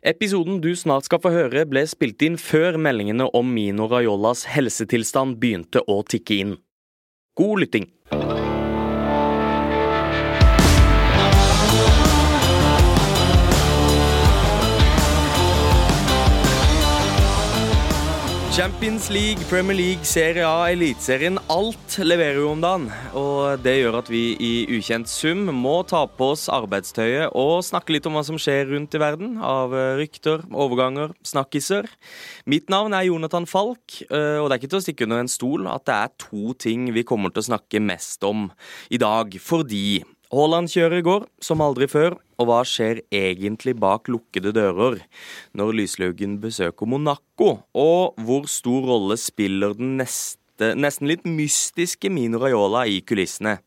Episoden du snart skal få høre, ble spilt inn før meldingene om Mino Raiolas helsetilstand begynte å tikke inn. God lytting. Champions League, Premier League, Serie A, Eliteserien. Alt leverer jo om dagen. Og det gjør at vi i ukjent sum må ta på oss arbeidstøyet og snakke litt om hva som skjer rundt i verden. Av eh, rykter, overganger, snakkiser. Mitt navn er Jonathan Falk, eh, og det er ikke til å stikke under en stol at det er to ting vi kommer til å snakke mest om i dag. Fordi Haaland kjører i går, som aldri før, og hva skjer egentlig bak lukkede dører når Lyslaugen besøker Monaco? Og hvor stor rolle spiller den neste, nesten litt mystiske Mino Raiola i kulissene?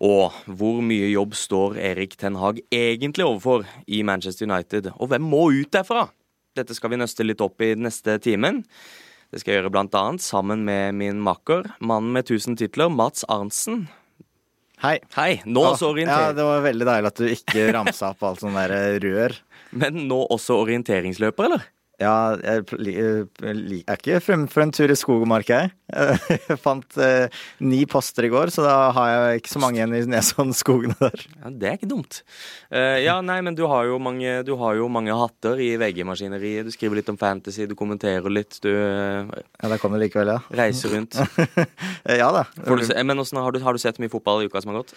Og hvor mye jobb står Erik Ten Hag egentlig overfor i Manchester United? Og hvem må ut derfra? Dette skal vi nøste litt opp i neste timen. Det skal jeg gjøre annet sammen med min makker, mannen med tusen titler, Mats Arntzen. Hei. Hei, nå Ja, også Ja, det var veldig deilig at du ikke ramsa opp alt sånn der rør. Men nå også orienteringsløper, eller? Ja, jeg li- li- er ikke fremmed for en tur i skog og mark, jeg. Jeg fant eh, ni poster i går, så da har jeg ikke så mange igjen i Nesodden-skogene der. Ja, Det er ikke dumt. Uh, ja, nei, men du har mange, du har jo mange hatter i VG-maskineriet. Du skriver litt om fantasy, du kommenterer litt, du uh, Ja, der kom det likevel, ja. reiser rundt. ja da. Du, men har, du, har du sett mye fotball i uka som har gått?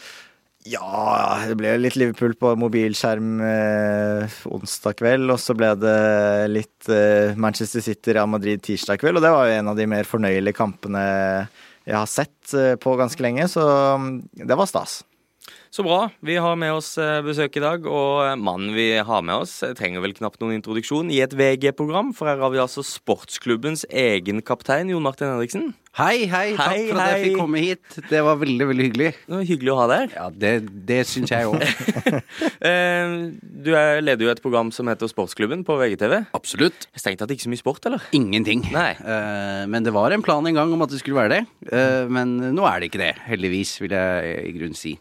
Ja, det ble litt Liverpool på mobilskjerm eh, onsdag kveld, og så ble det litt eh, Manchester City Real Madrid tirsdag kveld, og det var jo en av de mer fornøyelige kampene jeg har sett eh, på ganske lenge, så mm, det var stas. Så bra. Vi har med oss eh, besøk i dag, og eh, mannen vi har med oss, eh, trenger vel knapt noen introduksjon i et VG-program, for her har vi altså sportsklubbens egen kaptein, Jon Martin Henriksen. Hei, hei. Takk Hei, for at jeg fikk komme hit. Det var veldig, veldig hyggelig. Det var hyggelig å ha deg her. Ja, det, det syns jeg òg. Du er, leder jo et program som heter Sportsklubben på VGTV. Absolutt. Strengt tatt ikke så mye sport, eller? Ingenting. Nei. Men det var en plan en gang om at det skulle være det. Men nå er det ikke det. Heldigvis, vil jeg i grunnen si.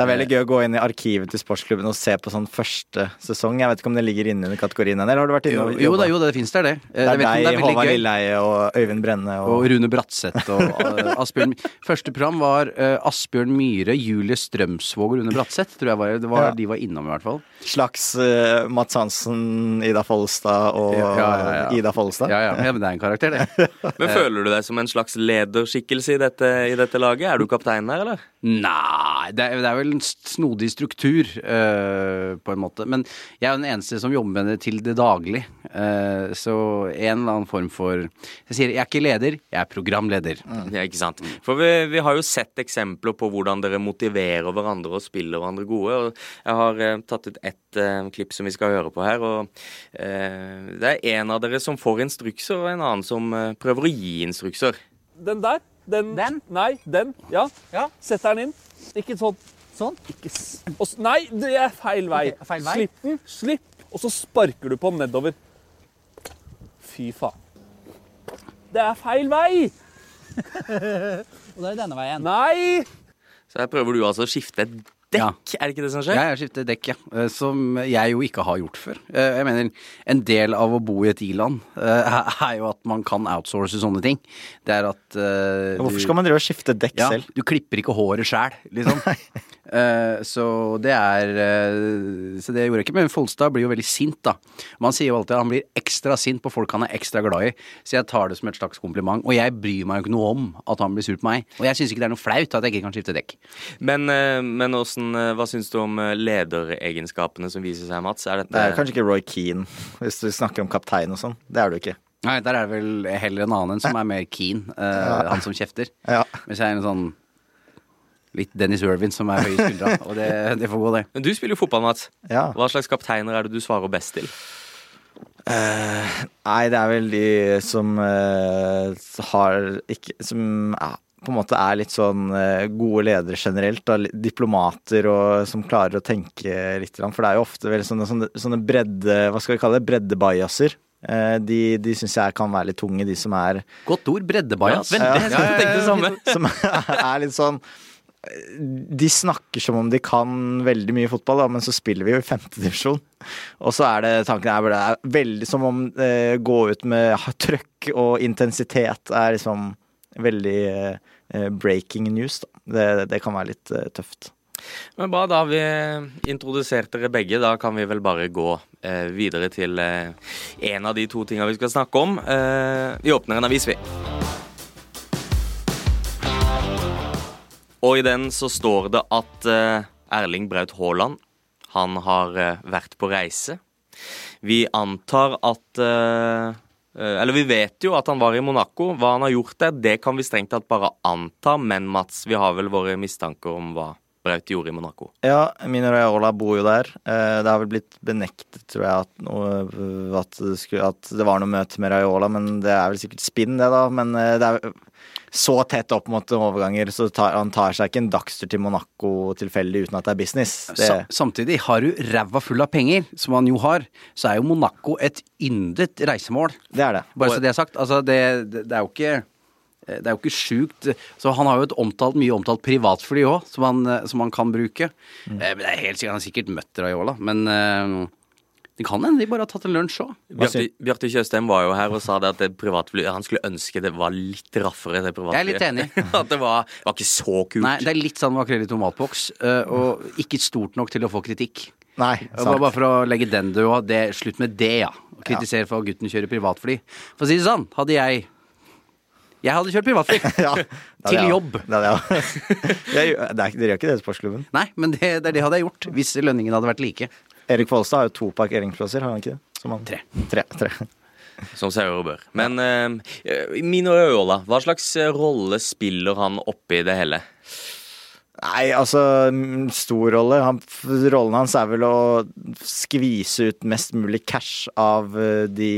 Det er veldig gøy å gå inn i arkivet til sportsklubben og se på sånn første sesong. Jeg vet ikke om det ligger inne under kategorien eller har du vært inne Jo, og jo da, jo det fins der, det. Eh, Det er deg, Håvard. Lilleheie og Øyvind Brenne og, Og Rune Bratseth og uh, Asbjørn Første program var uh, Asbjørn Myhre, Julie Strømsvåg og Rune Bratseth. Tror jeg var, det var, Ja. De var innom, i hvert fall. slags uh, Mats Hansen, Ida Folstad og Ja, ja, ja. Ida Folstad. Ja, ja, ja, men det er en karakter, det. Men Føler du deg som en slags lederskikkelse i dette, i dette laget? Er du kaptein her, eller? Nei, det det er vel en snodig struktur, uh, på en måte. Men jeg er jo den eneste som jobber med det til det daglig. Uh, så en eller annen form for Jeg sier jeg er ikke leder, jeg er programleder. Ja, ikke sant? For vi, vi har jo sett eksempler på hvordan dere motiverer hverandre og spiller hverandre gode. og Jeg har uh, tatt ut ett klipp som vi skal høre på her. og eh, Det er en av dere som får instrukser, og en annen som prøver å gi instrukser. Den der. Den? Den? Nei, den. Ja. Ja. Setter den inn. Ikke sånn. Sånn. Ikke s og, nei, det er feil vei. Okay, feil vei. Slipp den. Slipp. Og så sparker du på den nedover. Fy faen. Det er feil vei! Og det er denne veien. Nei! Så her prøver du altså å skifte et Ja. dekk, er det ikke det som skjer? Ja, Jeg har skiftet dekk, ja. eh, Som jeg jo ikke har gjort før. Eh, Jeg mener, en del av å bo i et i-land eh, er jo at man kan outsource sånne ting. Det er at uh, Hvorfor skal man drive og skifte dekk ja, selv? Du klipper ikke håret sjæl, liksom. Eh, så det er eh, Så det gjorde jeg ikke. Men Folstad blir jo veldig sint, da. Man sier jo alltid at han blir ekstra sint på folk han er ekstra glad i, så jeg tar det som et slags kompliment. Og jeg bryr meg jo ikke noe om at han blir sur på meg. Og jeg syns ikke det er noe flaut at jeg ikke kan skifte dekk. Men, eh, men hvordan, eh, hva syns du om lederegenskapene som viser seg, Mats? Er dette Det er kanskje ikke Roy Keane, hvis du snakker om kaptein og sånn. Det er du ikke. Nei, der er det vel heller en annen som er mer keen. eh, Han som kjefter. Ja. Hvis jeg er en sånn litt Dennis Irvin som er høy i skuldra. Og det, det får gå, det. Men du spiller jo fotball, Mats. ja. Hva slags kapteiner er det du svarer best til? Nei, det er vel de som uh, har ikke Som ja, på en måte er litt sånn eh, gode ledere generelt. Da, diplomater og som klarer å tenke litt. For det er jo ofte vel sånne, sånne, sånne bredde Hva skal vi kalle det? Breddebajaser. Eh, de de syns jeg kan være litt tunge, de som er Godt ord. Breddebajas. Ja, veldig. Jeg tenkte det samme. Som er litt sånn De snakker som om de kan veldig mye fotball, da, men så spiller vi jo i femtedivisjon. Og så er det tanken er, det er veldig som om eh, gå ut med trøkk og intensitet er liksom veldig eh, breaking news, da. Det, det kan være litt eh, tøft. Men bra, da har vi introdusert dere begge. Da kan vi vel bare gå eh, videre til eh, en av de to tinga vi skal snakke om. Eh, vi åpner en avis, vi. Og i den så står det at eh, Erling Braut Haaland, han har eh, vært på reise. Vi antar at eh, Eller vi vet jo at han var i Monaco. Hva han har gjort der, det kan vi strengt tatt bare anta. Men Mats, vi har vel våre mistanker om hva Braut gjorde i Monaco. Ja, Mino Raiola bor jo der. Eh, Det har vel blitt benektet, tror jeg, at, noe, at, det, skulle, at det var noe møte med Raiola, men det er vel sikkert spinn, det, da. Men eh, det er så tett opp mot overganger, så tar, han tar seg ikke en dagstur til Monaco tilfeldig uten at det er business. Det, samtidig, har du ræva full av penger, som han jo har, så er jo Monaco et yndet reisemål. det er det. Bare så det er sagt. Altså, det, det, det er jo ikke det er jo ikke sjukt. Så han har jo et omtalt, mye omtalt privatfly òg, som, han- som han kan bruke. Eh, Men det er helt sikkert, Han har sikkert møtt Raiola, men eh, det kan hende de bare har tatt en lunsj òg. Bjarte Tjøstheim var jo her og sa det at det privatfly Han skulle ønske det var litt raffere, det privatflyet. Jeg er litt enig. at det var, var ikke så kult. Nei, det er litt sånn makrell i tomatboks, eh, og ikke stort nok til å få kritikk. Nei, sant. Bare, bare for å legge den død òg. Slutt med det, ja. Kritisere for at gutten kjører privatfly. For å si det sånn, hadde jeg Jeg hadde kjørt privatfly. Ja, det Til det, jobb. Det det. Jeg det er, dere gjør ikke det i sportsklubben? Nei, men det, det, er det hadde jeg gjort hvis lønningene hadde vært like. Erik Follestad har jo to parkeringsplasser, har han ikke det? Som han- Tre. Tre, tre. Som seg og bør. Men uh, Mino Raiola, hva slags eh, rolle spiller han oppi det hele? Nei, altså mm, Stor rolle. Han, rollen hans er vel å skvise ut mest mulig cash av eh, de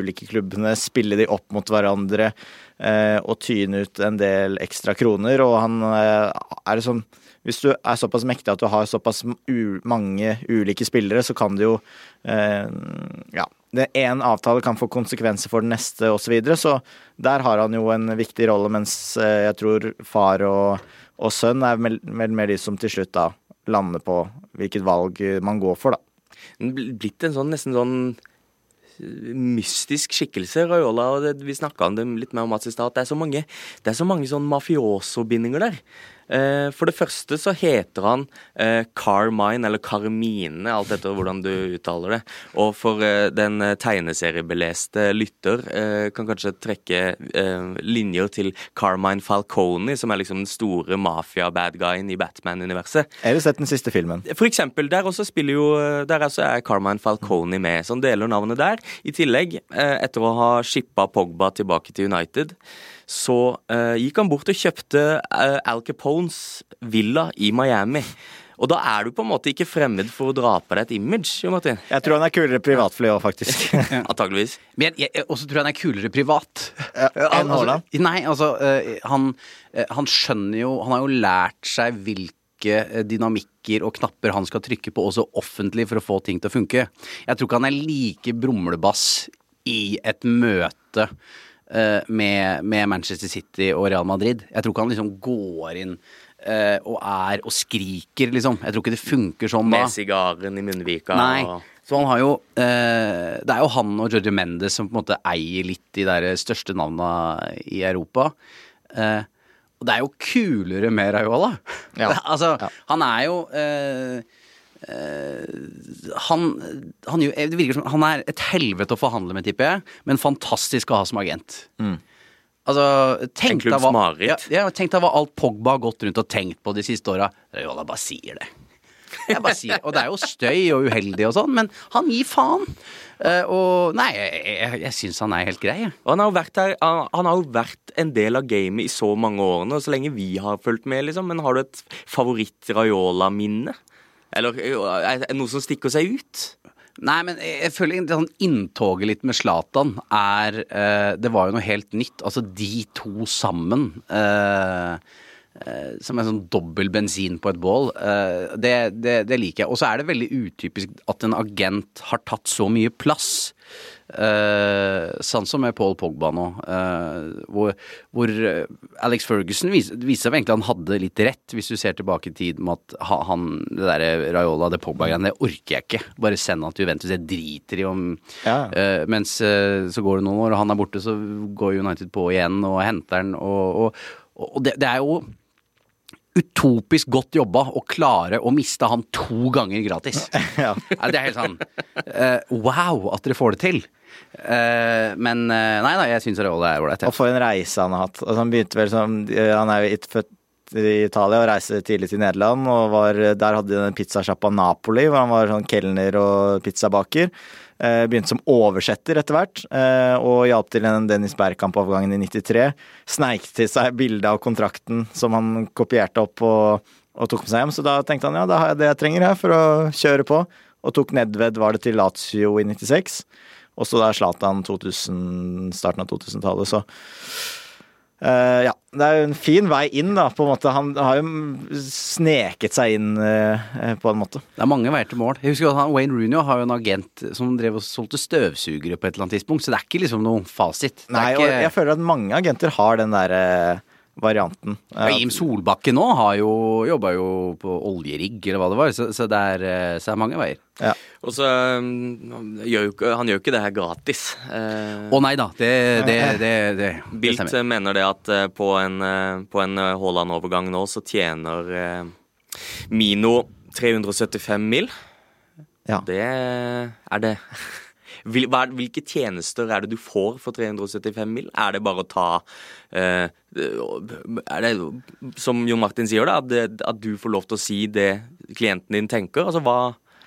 ulike klubbene. Spille de opp mot hverandre eh, og tyne ut en del ekstra kroner. Og han eh, er liksom Hvis du er såpass mektig at du har såpass mange ulike spillere, så kan det jo eh, Ja. Én avtale kan få konsekvenser for den neste osv. Så, videre, så der har han jo en viktig rolle, mens eh, jeg tror far og og sønn er vel vel mer de som til slutt da lander på hvilket valg man går for, da. Blitt en sånn nesten sånn eh, mystisk skikkelse, Raiola. det, Vi snakka om det litt mer om at Det er så mange, det er så mange sånn mafioso-bindinger der. Eh, for det første så heter han eh, Carmine, eller Carmine, alt etter hvordan du uttaler det. Og for eh, den tegneseriebeleste lytter kan kanskje trekke linjer til Carmine Falcone, som er liksom den store mafia-bad-guyen i Batman-universet. Eller sett den siste filmen. For eksempel, der også spiller jo Der også er Carmine Falcone med, så han deler navnet der. I tillegg, eh, etter å ha shippa Pogba tilbake til United, så uh, gikk han bort og kjøpte uh, Al Capones villa i Miami. Og da er du på en måte ikke fremmed for å dra på deg et image, Jo Martin. Jeg tror han er kulere privatfly òg, faktisk. Antakeligvis. Men jeg, jeg også tror han er kulere privat. Ja, enn Haaland. Altså, nei, altså eh, han, han skjønner jo Han har jo lært seg hvilke dynamikker og knapper han skal trykke på også offentlig for å få ting til å funke. Jeg tror ikke han er like brumlebass i et møte med, med Manchester City og Real Madrid. Jeg tror ikke han liksom går inn uh, og er og skriker, liksom. Jeg tror ikke det funker sånn da. Med sigaren i munnvika. Nei. og- Så han har jo uh, Det er jo han og Georgie Mendes som på en måte eier litt de der største navna i Europa. Uh, og det er jo kulere med Raiola. Ja. altså, Ja. han er jo eh, eh, han, han, det virker som han er et helvete å forhandle med, tipper jeg, men fantastisk å ha som agent. Altså, tenk deg hva- Ja, ja, tenk deg hva alt Pogba har gått rundt og tenkt på de siste åra. Raiola bare sier det. Jeg bare sier, og det er jo støy og uheldig og sånn, men han gir faen. Uh, og nei, jeg, jeg, jeg syns han er helt grei. Og han har, jo vært her, han, han har jo vært en del av gamet i så mange årene, og så lenge vi har fulgt med, liksom. Men har du et favoritt-Raiola-minne? Eller noe som stikker seg ut? Nei, men jeg føler det sånn inntoget litt med Zlatan er eh, Det var jo noe helt nytt. Altså, de to sammen. eh, som en sånn dobbel bensin på et bål. Eh, det, det, det liker jeg. Og så er det veldig utypisk at en agent har tatt så mye plass. Uh, sånn som med Paul Pogba nå, hvor, hvor eh, Alex Ferguson viste, viste seg egentlig han hadde litt rett, hvis du ser tilbake i tid med at han, det derre Raiola, det Pogba-greiene, det orker jeg ikke. Bare send han til Juventus, jeg driter i om Ja. Mens så går det noen år, og han er borte, så går United på igjen og henter han, og, og, og det, det er jo utopisk godt jobba å klare å miste han to ganger gratis. Ja. Det er helt sånn uh, Wow at dere får det til. Uh, men uh, nei da, jeg syns Raiola er ålreit. Og for en reise han har hatt. Altså, han begynte vel som Han er jo ikke født i Italia og reiste tidlig til Nederland. Og var, der hadde de den pizzasjappa Napoli, hvor han var sånn kelner og pizzabaker. Eh, begynte som oversetter etter hvert, eh, og hjalp til den Dennis Bergkamp-overgangen i 93. Sneik til seg bilde av kontrakten som han kopierte opp og, og tok med seg hjem. Så da tenkte han ja, da har jeg det jeg trenger her for å kjøre på. Og tok Nedved, var det til Lazio i 96. Og så da Zlatan 2000, starten av 2000-tallet, så eh, ja. Det er jo en fin vei inn, da, på en måte. Han har jo sneket seg inn, uh, på en måte. Det er mange veier til mål. Jeg husker at han, Wayne Rooney har jo en agent som drev og solgte støvsugere på et eller annet tidspunkt, så det er ikke liksom noen fasit. Det Nei, ikke... og jeg føler at mange agenter har den der eh, varianten. Ja, Jim Solbakken nå har jo jobba jo på oljerigg, eller hva det var, så, så det er, eh, så er mange veier. Ja. Og så um, han gjør jo ikke, han gjør jo ikke det her gratis. Eh, Å nei da, det, det, det, det, det Bilt stemmer. eh, mener det at eh, på en, eh, på en eh, Haaland-overgang nå, så tjener eh, Mino 375 mil. Ja. Det er det. Hvilke tjenester er det du får for 375 mil? Er det bare å ta eh, Er det som Jon Martin sier, da, at, det, at du får lov til å si det klienten din tenker? Altså hva,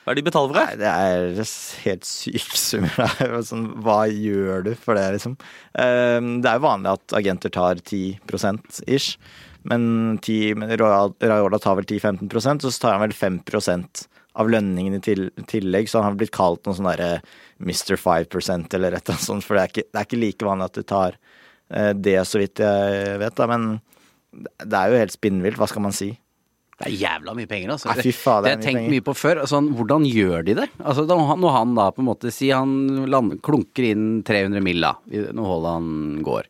hva er det de betaler for? Nei, det er helt syke summer. Det er sånn, hva gjør du for det, liksom? Eh, Det er jo vanlig at agenter tar 10% ish. Men 10, men Raiola tar vel 10-15 og så tar han vel 5% av lønningen i tillegg. Så han har blitt kalt noe sånn derre Mr. 5 eller et eller annet sånt. For det er ikke, det er ikke like vanlig at du tar eh, det, så vidt jeg vet. da, Men det er jo helt spinnvilt. Hva skal man si? Det er jævla mye penger, altså. Nei, faen, det det har jeg tenkt penger. mye på før. Altså, hvordan gjør de det? Altså, når han da på en måte sier han klunker inn 300 mil da, når Haaland går.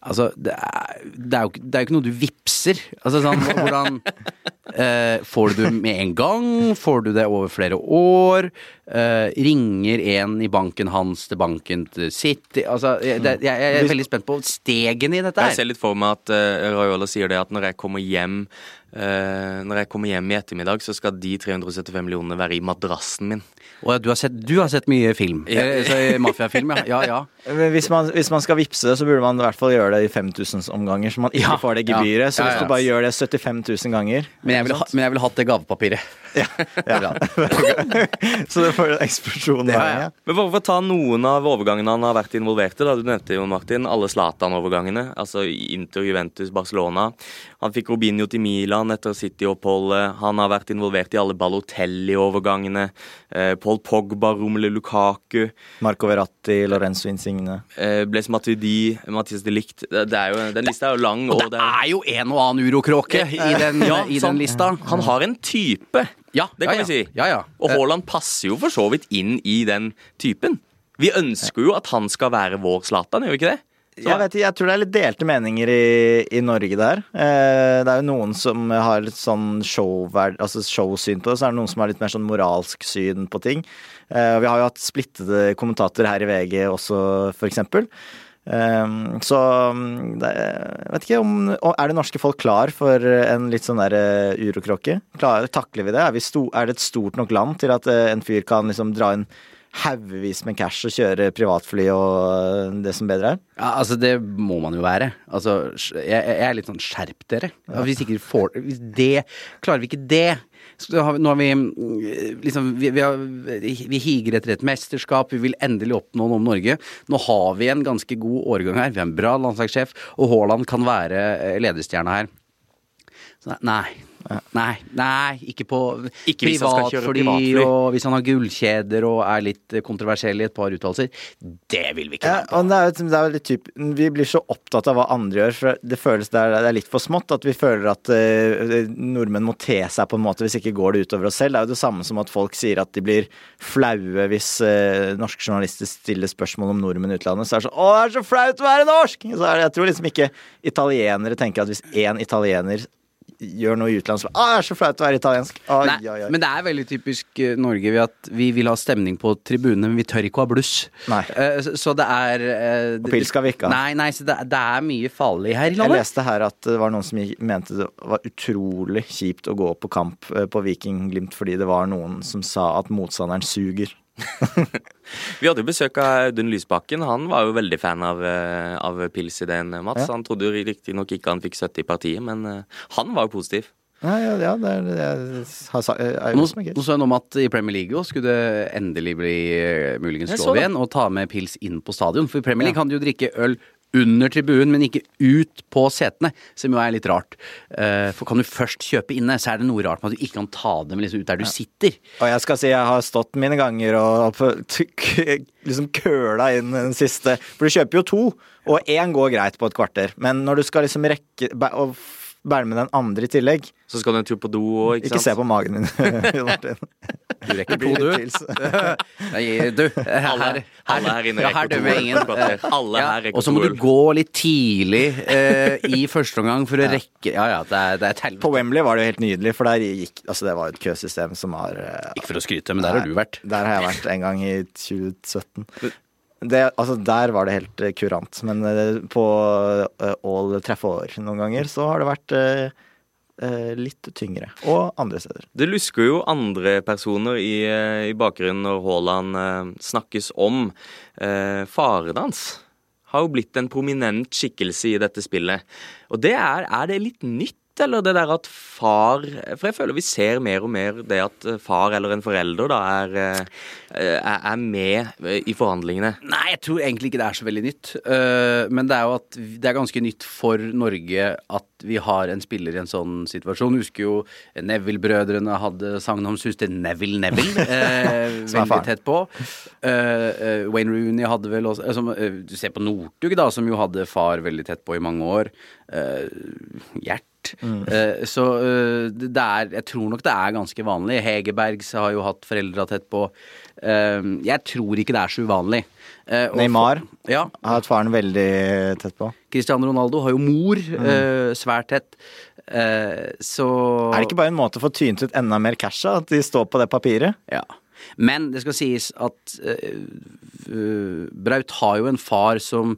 Altså, det er, det, er jo, det er jo ikke noe du vipser. Altså sånn, hvordan eh, Får du det med en gang? Får du det over flere år? Eh, ringer en i banken hans til banken til sitt? Altså, jeg, det, jeg, jeg er veldig spent på stegene i dette her. Jeg ser litt for meg at uh, Raiola sier det at når jeg kommer hjem eh, Når jeg kommer hjem i ettermiddag, så skal de 375 millionene være i madrassen min. Og du har sett, du har sett mye film. Ja. Eh, Mafiafilm, ja. ja. ja. Men Hvis man, hvis man skal vippse det, så burde man i hvert fall gjøre det i 5000 omganger, så man ikke Ja, får det ja. gebyret. Så Ja, hvis du bare gjør det 75 000 ganger Men jeg ville ha, hatt det gavepapiret. Ja, Så det får en eksplosjon Ja, ja. Men bare for å ta noen av overgangene han har vært involvert i. da, Du nevnte jo, Martin, alle Zlatan-overgangene. Altså Inter, Juventus, Barcelona. Han fikk Robinho til Milan etter City-oppholdet. Han har vært involvert i alle Balotelli-overgangene. Eh, Paul Pogba, Romelu Lukaku. Marco Verratti, Lorenzo Insigne. Eh, Blaise Matuidi, Mathias de Licht. Det, det er jo, den lista er jo lang. Og det er jo en og annen urokråke i den, Ja, i den lista. Han har en type. Ja, Det kan ja. vi si. Ja, ja. Og Eh, Haaland passer jo for så vidt inn i den typen. Vi ønsker jo at han skal være vår Zlatan, gjør vi ikke det? Jeg, vet, ikke, jeg tror det er litt delte meninger i, i Norge der. Eh, det er jo noen som har litt sånn showverd, altså showsyn på det, så er det noen som har litt mer sånn moralsk syn på ting. Eh, vi har jo hatt splittede kommentatorer her i VG også, for eksempel. Eh, så mm, jeg vet ikke om Er det norske folk klar for en litt sånn der eh, urokråke? Takler vi det? Er, vi sto, er det et stort nok land til at eh, en fyr kan liksom dra inn haugevis med cash og kjøre privatfly og eh, det som bedre er? Ja, altså Det må man jo være. Altså, jeg, jeg er litt sånn skjerp dere. Ja. Hvis får Hvis det Klarer vi ikke det har vi, Nå har vi mm, liksom vi, vi, har, vi higer etter et mesterskap, vi vil endelig oppnå noe om Norge. Nå har vi en ganske god årgang her. Vi har en bra landslagssjef, og Haaland kan være ledestjerna her. Så nei, Nei, nei, ikke på Ikke hvis han skal kjøre privatfly, privatfly. og hvis han har gullkjeder og er litt eh, kontroversiell i et par uttalelser. Det vil vi ikke Ja, være på. og det er, det er litt typ, Vi blir så opptatt av hva andre gjør, for det føles det er, det er litt for smått. At vi føler at uh, nordmenn må te seg på en måte, hvis ikke går det utover oss selv. Det er jo det samme som at folk sier at de blir flaue hvis uh, norske journalister stiller spørsmål om nordmenn i utlandet. Så er det sånn 'Å, det er så flaut å være norsk!' Så er det, jeg tror liksom ikke italienere tenker at hvis én italiener gjør noe i så det er så flaut å være italiensk'. Ai, Nei, ai, ai. men det er veldig typisk eh, Norge ved at vi vil ha stemning på tribunene, men vi tør ikke å ha bluss. Nei. Eh, så, det er eh, Og pils skal vi ikke ha. Nei, nei, så det, det er mye farlig her i Jeg leste her at det var noen som mente det var utrolig kjipt å gå på kamp på Viking Glimt fordi det var noen som sa at motstanderen suger. Vi hadde jo besøk av Audun Lysbakken. Han var jo veldig fan av, eh, av pilsideen, Mats. Ja. Han trodde jo riktignok ikke han fikk støtte i partiet, men eh, han var jo positiv. Ja, ja, ja det er det er, har. Er Nå, nå så jeg noe om at i Premier League også skulle det endelig bli eh, muligens lov igjen å ta med pils inn på stadion. For i Premier League kan du jo drikke øl under tribunen, men ikke ut på setene, som jo er litt rart. Eh, For kan du først kjøpe inne, så er det noe rart med at du ikke kan ta dem liksom ut der du sitter. Og jeg skal si jeg har stått mine ganger og liksom køla inn den siste. For du kjøper jo to, og én går greit på et kvarter. Men når du skal liksom rekke og bære med den andre i tillegg Så skal du en tur på do òg, ikke, Ikke se på magen min, Martin. Du rekker to, du. Nei, du, her, her, her inne ja, her rekker to dømmer ingen. Alle Ja, her rekker og så må du gå litt tidlig eh, i første omgang for å rekke Ja ja, det er, det er et På. Wembley var det jo helt nydelig, for der gikk Altså, det var jo et køsystem som har eh, Ikke for å skryte, men der har du vært. Der har jeg vært en gang i 2017. Det, altså, der var det helt eh, kurant. Men eh, på All Trafford noen ganger så har det vært litt tyngre. Og andre steder. Det lusker jo andre personer i, eh, i bakgrunnen når Haaland eh, snakkes om. Eh, faredans har jo blitt en prominent skikkelse i dette spillet. Og det er, er det litt nytt, eller det der at far For jeg føler vi ser mer og mer det at eh, far eller en forelder da er, eh, er, er med eh, i forhandlingene. Nei, jeg tror egentlig ikke det er så veldig nytt. Men det er jo at det er ganske nytt for Norge at vi har en spiller i en sånn situasjon. Jeg Husker jo Neville-brødrene hadde sagnomsus til Neville Neville. veldig tett på. Wayne Rooney hadde vel også altså, Du ser på Northug, da, som jo hadde far veldig tett på i mange år. Uh, Mm. Uh, så uh, det er Jeg tror nok det er ganske vanlig. Hegerbergs har jo hatt foreldra tett på. Uh, jeg tror ikke det er så uvanlig. Eh, Neymar for- Ja. har hatt faren veldig tett på. Cristiano Ronaldo har jo mor eh, svært tett. Eh, så Er det ikke bare en måte å få tynt ut enda mer cash av? At de står på det papiret? Ja. Men det skal sies at eh, eh, Braut har jo en far som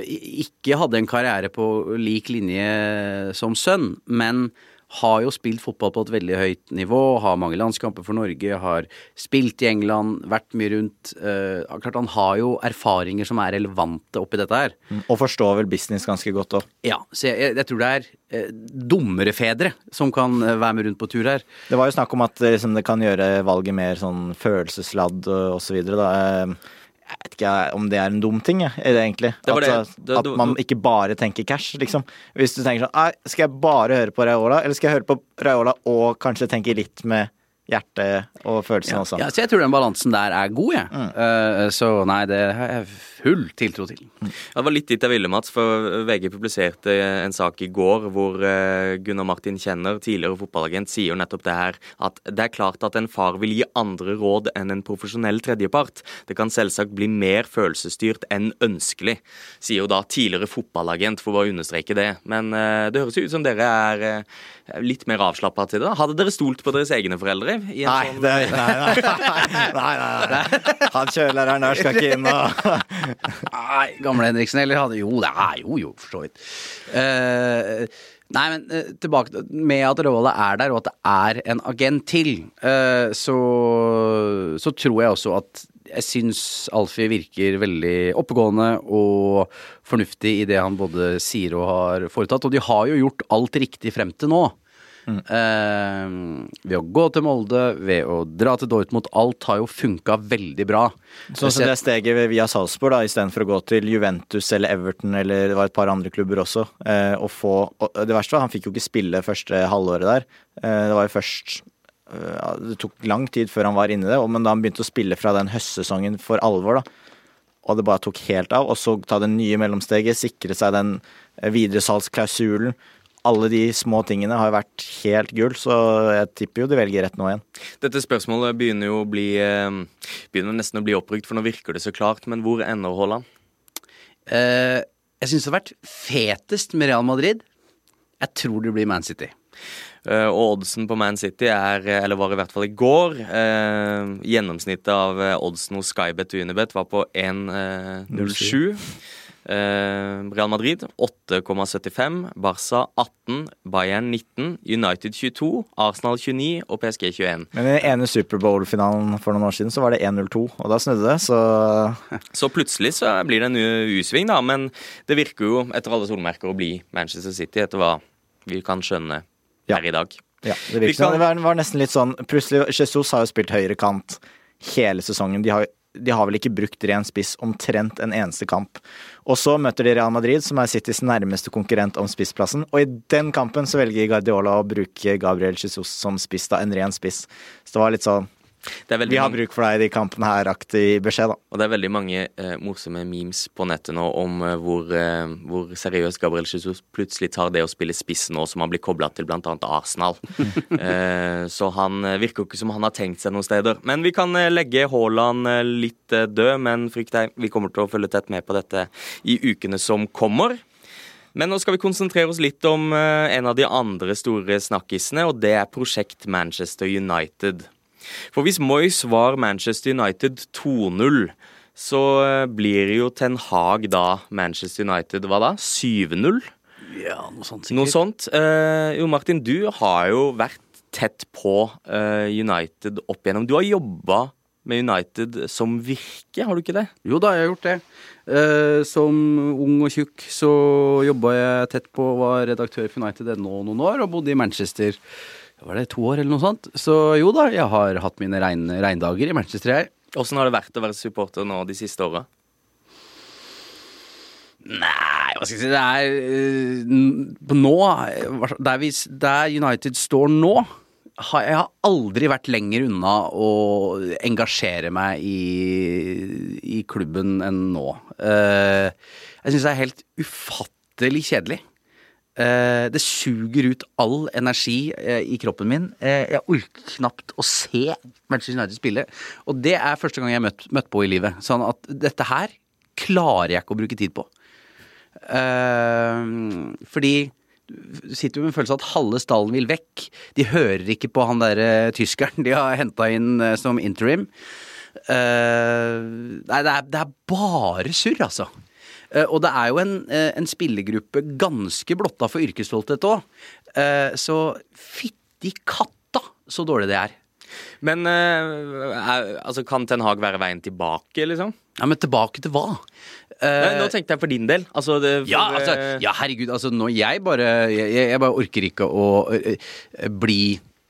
ikke hadde en karriere på lik linje som sønn, men har jo spilt fotball på et veldig høyt nivå, har mange landskamper for Norge, har spilt i England, vært mye rundt. Eh, klart Han har jo erfaringer som er relevante oppi dette her. Og forstår vel business ganske godt òg. Ja, så jeg, jeg, tror det er eh, dummere fedre som kan eh, være med rundt på tur her. Det var jo snakk om at eh, liksom, det kan gjøre valget mer sånn følelsesladd og osv. Jeg vet ikke om det er en dum ting, jeg, egentlig. det egentlig. Det at, det. At man ikke bare tenker cash, liksom. Hvis du tenker sånn Skal jeg bare høre på Raiola, eller skal jeg høre på Raiola og kanskje tenke litt med hjertet og følelsene også? Ja, så jeg tror den balansen der er god, jeg. Mm. Uh, så nei, det har jeg full tiltro til. Det var litt dit jeg ville, Mats, for VG publiserte en sak i går hvor eh, Gunnar Martin Kjenner, tidligere fotballagent, sier jo nettopp det her at det er klart at en far vil gi andre råd enn en profesjonell tredjepart. Det kan selvsagt bli mer følelsesstyrt enn ønskelig, sier jo da tidligere fotballagent, for å understreke det. Men uh, det høres jo ut som dere er uh, litt mer avslappa til det. Hadde dere stolt på deres egne foreldre? I en Nei, sånn- det, nei, nei, nei, nei, nei. Han kjøleren der skal ikke inn og Nei, gamle Henriksen, eller hadde Jo, det er jo, jo, for så vidt. Uh, nei, men eh, tilbake med at Rolla er der, og at det er en agent til, eh, så, så tror jeg også at jeg syns Alfie virker veldig oppegående og fornuftig i det han både sier og har foretatt. Og de har jo gjort alt riktig frem til nå. Eh, ved å gå til Molde, ved å dra til Dortmund. Alt har jo funka veldig bra. Sånn som det steget via Salzburg, da, istedenfor å gå til Juventus eller Everton eller det var et par andre klubber også. Eh, og få, og det verste var han fikk jo ikke spille første halvåret der. Eh, det var jo først eh, Det tok lang tid før han var inne i det, men da han begynte å spille fra den høstsesongen for alvor, da, og det bare tok helt av, og så ta det nye mellomsteget, sikre seg den eh, videresalgsklausulen. Alle de små tingene har vært helt gull, så jeg tipper jo de velger rett nå igjen. Dette spørsmålet begynner jo å bli eh, Begynner nesten å bli oppbrukt, for nå virker det så klart. Men hvor ender Haaland? Eh, jeg syns det har vært fetest med Real Madrid. Jeg tror det blir Man City. Eh, og oddsen på Man City er, eller var i hvert fall i går eh, Gjennomsnittet av eh, oddsen hos Skybet og Unibet var på 1,07. Eh, Real Madrid 8,75. Barca 18. Bayern 19. United 22. Arsenal 29 og PSG 21. Men i den ene Superbowl-finalen for noen år siden så var det 1-0-2, og da snudde det, så Så plutselig så blir det en U-sving, da. Men det virker jo etter alle solmerker å bli Manchester City, etter hva vi kan skjønne Ja. her i dag. Ja, det virker kan- det var, nesten litt sånn Plutselig, Jesus har jo spilt høyre kant hele sesongen. De har, de har vel ikke brukt ren spiss omtrent en eneste kamp. Og så møter de Real Madrid, som er Citys nærmeste konkurrent om spissplassen. Og i den kampen så velger Guardiola å bruke Gabriel Jesus som spiss, da, en ren spiss. Så det var litt sånn Vi har bruk for deg i de kampene her-aktig beskjed, da. Og det er veldig mange eh, morsomme memes på nettet nå om eh, hvor, eh, hvor seriøst Gabriel Jesus plutselig tar det å spille spiss nå, som han blir kobla til bl.a. Arsenal. eh, så han eh, virker jo ikke som han har tenkt seg noen steder. Men vi kan eh, legge Haaland litt død, men frykt deg, vi kommer til å følge tett med på dette i ukene som kommer. Men nå skal vi konsentrere oss litt om en av de andre store snakkisene, og det er prosjekt Manchester United. For hvis Moyes var Manchester United 2-0, så eh, blir jo Ten Hag da Manchester United hva da? 7-0? Ja, noe sånt sikkert. Noe sånt. Eh, jo, Martin, du har jo vært tett på eh, United opp igjennom. Du har jobba med United som virke, har du ikke det? Jo da, jeg har gjort det. Eh, som ung og tjukk så jobba jeg tett på, var redaktør for United nå noen år, og bodde i Manchester var det to år eller noe sånt. Så jo da, jeg har hatt mine regn, regndager i Manchester, jeg. Åssen har det vært å være supporter nå de siste åra? Nei, hva skal jeg si, det er eh, Nå, der, vi, der United står nå har jeg har aldri vært lenger unna å engasjere meg i, i klubben enn nå. Eh, jeg syns det er helt ufattelig kjedelig. Eh, det suger ut all energi eh, i kroppen min. Eh, jeg orker knapt å se Manchester United spille. Og det er første gang jeg har møtt, møtt på i livet. Sånn at dette her klarer jeg ikke å bruke tid på. Fordi du sitter jo med en følelse av at halve stallen vil vekk. De hører ikke på han derre tyskeren de har henta inn som interim. Uh, nei, det er, det er bare surr, altså. Eh, og det er jo en, eh, en spillergruppe ganske blotta for yrkesstolthet òg. så fytti katta så dårlig det er. Men eh, er, altså, kan Ten Hag være veien tilbake, liksom? Ja, Men tilbake til hva? Eh, Nei, nå tenkte jeg for din del. Altså, det, for, Ja, altså, eh, ja, herregud, altså nå jeg bare Jeg, jeg bare orker ikke å bli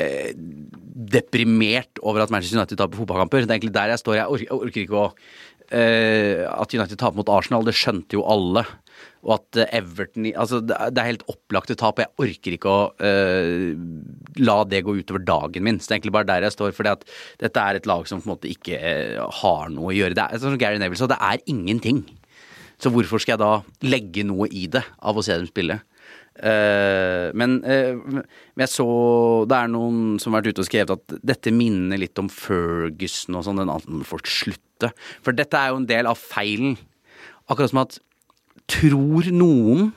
øh, deprimert over at Manchester United taper fotballkamper. Det er egentlig der jeg står. Jeg orker, jeg orker ikke å øh, At United taper mot Arsenal, det skjønte jo alle. Og at øh, Everton Altså, det er helt opplagte tap, jeg orker ikke å øh, la det gå utover dagen min. Så det er egentlig bare der jeg står, For dette er et lag som på en måte ikke øh, har noe å gjøre. Det er sånn som Gary Neville sa, det er ingenting. Så hvorfor skal jeg da legge noe i det av å se dem spille? Eh, men, uh, men jeg så Det er noen som har vært ute og skrevet at dette minner litt om Ferguson og sånn. Den andre må folk slutte. For dette er jo en del av feilen. Akkurat som at Tror noen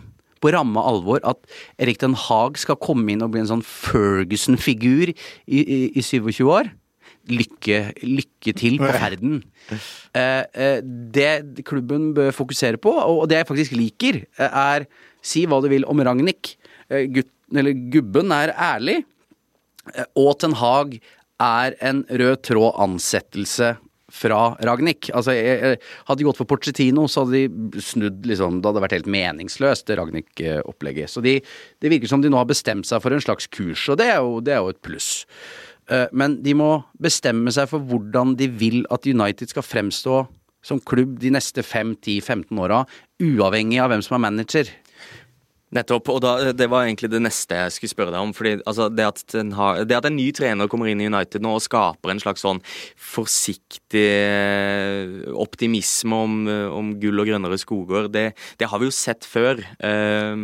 på ramme alvor at Erik Den Haag skal komme inn og bli en sånn Ferguson-figur i, i, i 27 år? Lykke, lykke til på ferden. Uh, det klubben bør fokusere på, og det jeg faktisk liker, er Si hva du vil om Ragnhild. Eh, gubben er ærlig, eh, og Ten Hag er en rød tråd ansettelse fra Ragnhild. Altså, jeg, jeg, hadde de gått for Porcetino, så hadde de snudd liksom Det hadde vært helt meningsløst, det Ragnhild-opplegget. Så de, det virker som de nå har bestemt seg for en slags kurs, og det er jo, det er jo et pluss. Eh, Men de må bestemme seg for hvordan de vil at United skal fremstå som klubb de neste 5-10-15 åra, uavhengig av hvem som er manager. Nettopp. Og da, det var egentlig det neste jeg skulle spørre deg om. fordi altså, det, at den har, det at en ny trener kommer inn i United nå og skaper en slags sånn forsiktig eh, optimisme om, eh, om gull og grønnere skoger, det, det har vi jo sett før. Eh,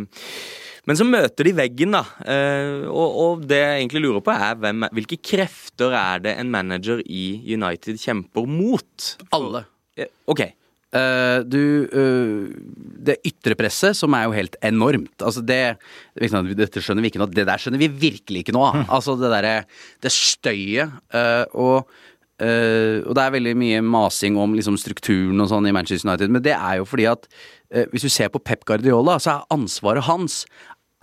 men så møter de veggen, da. Og, og det jeg egentlig lurer på, er hvem, hvilke krefter er det en manager i United kjemper mot? Alle. OK. Eh, du uh, Det ytre presset, som er jo helt enormt. Altså det Dette skjønner vi ikke noe Det der skjønner vi virkelig ikke noe av. Altså det derre Det støyet. uh, og Uh, og det er veldig mye masing om liksom strukturen og sånn i Manchester United, men det er jo fordi at uh, hvis du ser på Pep Guardiola, så er ansvaret hans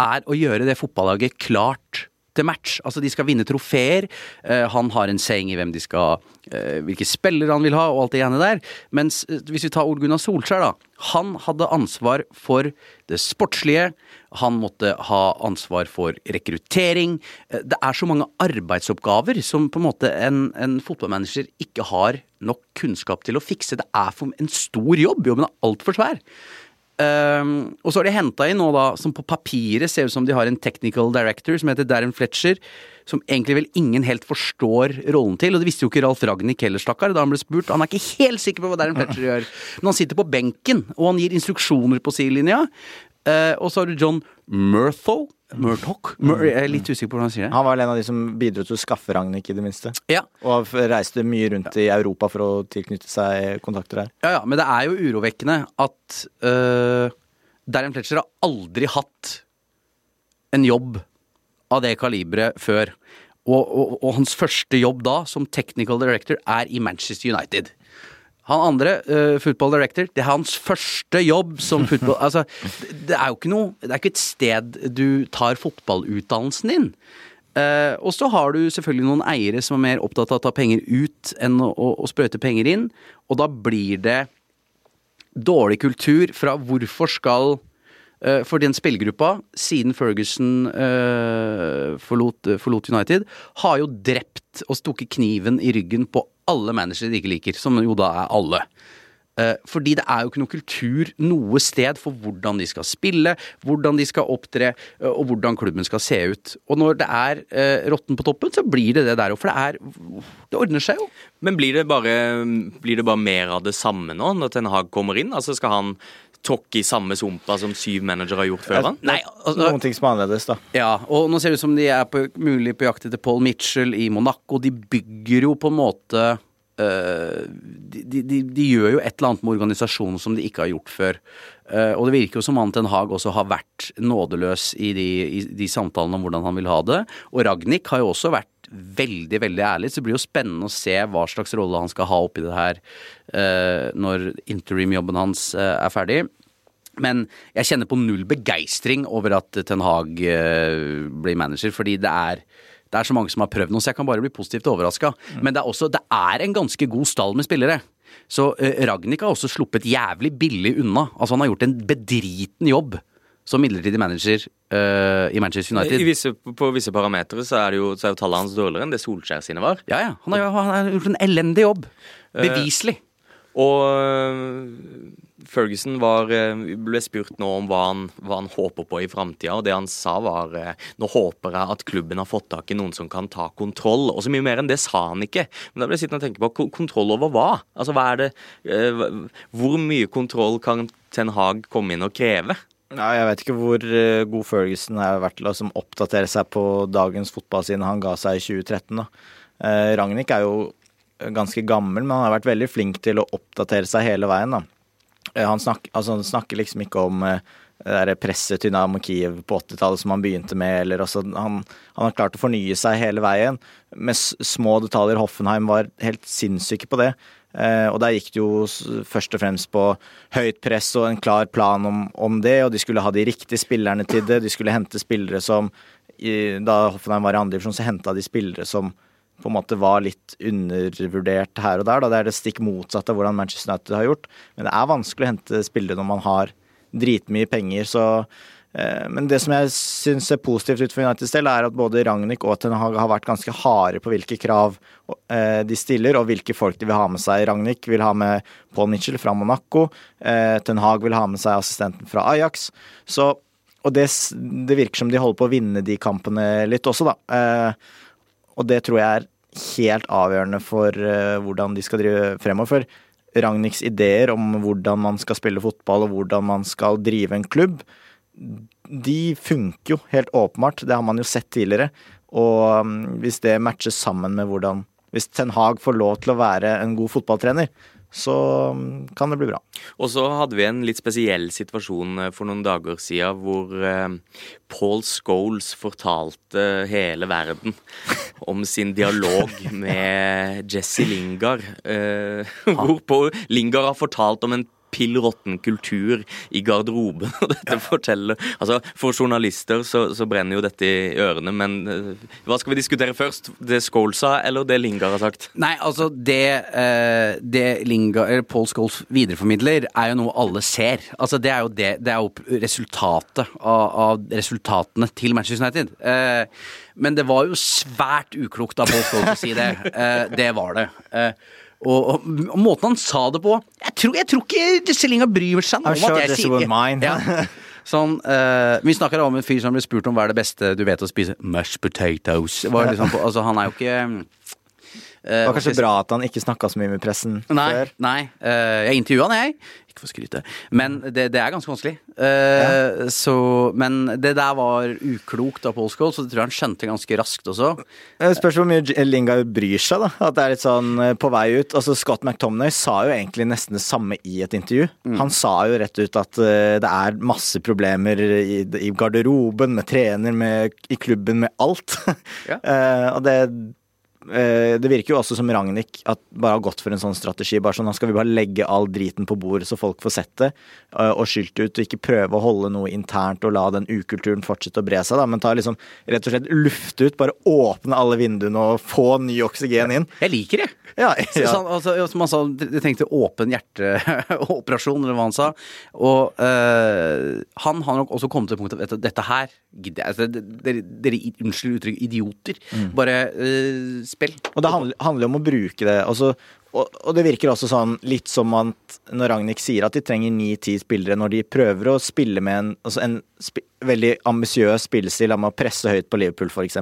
er å gjøre det fotballaget klart til match. Altså, de skal vinne trofeer. Uh, han har en saying i hvem de skal Hvilke spillere han vil ha, og alt det ene der. Mens eh, hvis vi tar Ole Gunnar Solskjær, da. Han hadde ansvar for det sportslige. Han måtte ha ansvar for rekruttering. Eh, Det er så mange arbeidsoppgaver som på en måte en, en fotballmanager ikke har nok kunnskap til å fikse. Det er for en stor jobb. Jobben er altfor svær. Um, og så har de henta inn nå, da, som på papiret ser ut som de har en technical director som heter Darren Fletcher, som egentlig vel ingen helt forstår rollen til. Og det visste jo ikke Ralf Ragnhild heller, stakkar, da han ble spurt. Han er ikke helt sikker på hva Darren Fletcher gjør. Men han sitter på benken, og han gir instruksjoner på sidelinja. Uh, og så har du John Murthol, Murthaugh? Mur jeg er litt usikker på hvordan han sier det. Han var vel en av de som bidro til å skaffe Ragnhild, i det minste. Ja, Og reiste mye rundt i Europa for å tilknytte seg kontakter her. Ja, ja, men det er jo urovekkende at uh, Darren Fletcher har aldri hatt en jobb av det kaliberet før. Og, og, og hans første jobb da, som technical director, er i Manchester United. Han andre, uh, football director, det er hans første jobb som football... altså, det, er jo ikke noe Det er ikke et sted du tar fotballutdannelsen din. Uh, og så har du selvfølgelig noen eiere som er mer opptatt av å ta penger ut enn å, å, å sprøyte penger inn. Og da blir det dårlig kultur fra hvorfor skal For den spillergruppa, siden Ferguson uh, forlot, forlot United, har jo drept og stukket kniven i ryggen på alle managere de ikke liker, som jo da er alle. Uh, Fordi det er jo ikke noe kultur noe sted for hvordan de skal spille, hvordan de skal opptre, uh, og hvordan klubben skal se ut. Og når det er eh, rotten på toppen, så blir det det der òg. For det er Det ordner seg jo. Men blir det, bare, blir det bare mer av det samme nå, når Ten Hag kommer inn? Altså Skal han tråkke i samme sumpa som syv managere har gjort før han? Nei, altså, Noen ting som er annerledes, da. Ja, og nå ser det ut som de er på, mulig på jakt etter Paul Mitchell i Monaco. De bygger jo på en måte øh, de, de, de, de gjør jo et eller annet med organisasjonen som de ikke har gjort før. Uh, og det virker jo som han Ten Hag også har vært nådeløs i de, i de samtalene om hvordan han vil ha det. Og Ragnhild har jo også vært veldig, veldig ærlig, så det blir jo spennende å se hva slags rolle han skal ha oppi det her uh, når interim-jobben hans uh, er ferdig. Men jeg kjenner på null begeistring over at Ten Hag uh, blir manager, fordi det er det er så mange som har prøvd noe, så jeg kan bare bli positivt overraska. Men det er også Det er en ganske god stall med spillere. Så uh, Ragnhild har også sluppet jævlig billig unna. Altså Han har gjort en bedriten jobb som midlertidig manager uh, i Manchester United. visse, på visse parametere så er, det jo, så er jo tallet hans dårligere enn det Solskjær sine var. Ja, ja. Han har, han har gjort en elendig jobb. Beviselig. Og øh, Ferguson var, ble spurt nå om hva han, hva han håper på i framtida, og det han sa var nå håper jeg at klubben har fått tak i noen som kan ta kontroll. Og så mye mer enn det sa han ikke. Men da ble jeg sittende og tenke på ko- kontroll over hva? Altså hva er det Hvor mye kontroll kan Ten Hag komme inn og kreve? Ja, jeg vet ikke hvor eh, god Ferguson har vært til å liksom, oppdatere seg på dagens fotball siden han ga seg i 2013. Da. Eh, Ragnhild er jo ganske gammel, men han har vært veldig flink til å oppdatere seg hele veien. Da. Eh, Han, snak, altså, han snakker liksom ikke om eh, det presset til Dynamo Kiev på 80-tallet som han begynte med. Eller, altså, han, han har klart å fornye seg hele veien. Med små detaljer. Hoffenheim var helt sinnssyke på det. Eh, og der gikk det jo først og fremst på høyt press og en klar plan om, om det, og de skulle ha de riktige spillerne til det. De skulle hente spillere som Da Hoffenheim var i andre divisjon, så henta de spillere som på en måte var litt undervurdert her og der. Da. Det er det stikk motsatte av hvordan Manchester United har gjort. Men det er vanskelig å hente spillere når man har dritmye penger, så men det som jeg syns er positivt ut for Uniteds del, er at både Ragnhild og Ten Hag har vært ganske harde på hvilke krav eh, de stiller, og hvilke folk de vil ha med seg. Ragnhild vil ha med Paul Mitchell fra Monaco. eh, Ten Hag vil ha med seg assistenten fra Ajax. Så, og det, det virker som de holder på å vinne de kampene litt også, da. Eh, og det tror jeg er helt avgjørende for eh, hvordan de skal drive fremover. Ragnhilds ideer om hvordan man skal spille fotball og hvordan man skal drive en klubb, de funker jo helt åpenbart. Det har man jo sett tidligere. Og um, hvis det matches sammen med hvordan Hvis Ten Hag får lov til å være en god fotballtrener, så um, kan det bli bra. Og så hadde vi en litt spesiell situasjon eh, for noen dager siden hvor eh, Paul Scholes fortalte hele verden om sin dialog med Jesse Lingard. Eh, hvorpå Lingard har fortalt om en pill råtten kultur i garderoben. Og dette forteller Altså, For journalister så, så brenner jo dette i ørene, men eh, hva skal vi diskutere først? Det Skål sa, eller det Lingard har sagt? Nei, altså det, eh, det Linga, eller Paul Scholes videreformidler, er jo noe alle ser. Altså Det er jo, det, det er jo resultatet av, av resultatene til Manchester United. Eh, men det var jo svært uklokt av Paul Scholes å si det. Eh, det var det. Eh, og, og, og måten han sa det på Jeg tror, jeg tror ikke Jesse bryr seg om sure at jeg sier det mine. Ja. Sånn, uh, Vi snakker om en fyr som ble spurt om hva er det beste du vet å spise. Mashed potatoes. Var liksom på, altså, han er jo ikke Det var kanskje bra at han ikke snakka så mye med pressen Nei, før. nei eh, jeg intervjua han, jeg. Ikke for å skryte. Men det, det er ganske vanskelig. Ja. så, men det der var uklokt av Paul Scholes, så det tror jeg han skjønte ganske raskt også. Det spørs hvor mye Lingard bryr seg, da. At det er litt sånn eh, på vei ut. Altså Scott McTominay sa jo egentlig nesten det samme i et intervju. Han sa jo rett ut at eh, det er masse problemer i, i garderoben, med trener, med, i klubben, med alt. Ja. Eh, og det eh, det virker jo også som Ragnhild at bare har gått for en sånn strategi. bare sånn, Nå skal vi bare legge all driten på bordet så folk får sett det, eh, og skylt ut. Og ikke prøve å holde noe internt og la den ukulturen fortsette å bre seg. da, Men ta liksom rett og slett lufte ut, bare åpne alle vinduene og få ny oksygen inn. Jeg liker det. Ja, ja. sånn, altså, som han sa, de tenkte åpen hjerteoperasjon, eller hva han sa. Og øh, han har nok også kommet til punktet at dette her gidder jeg altså, Dere, dere unnskyld uttrykk, idioter. Bare uh, spill. Og det handler, handler om å bruke det. Altså, og, og det virker også sånn litt som at når Ragnhild sier at de trenger ni-ti spillere, når de prøver å spille med en, altså en sp veldig ambisiøs spillestil la å presse høyt på Liverpool, f.eks.,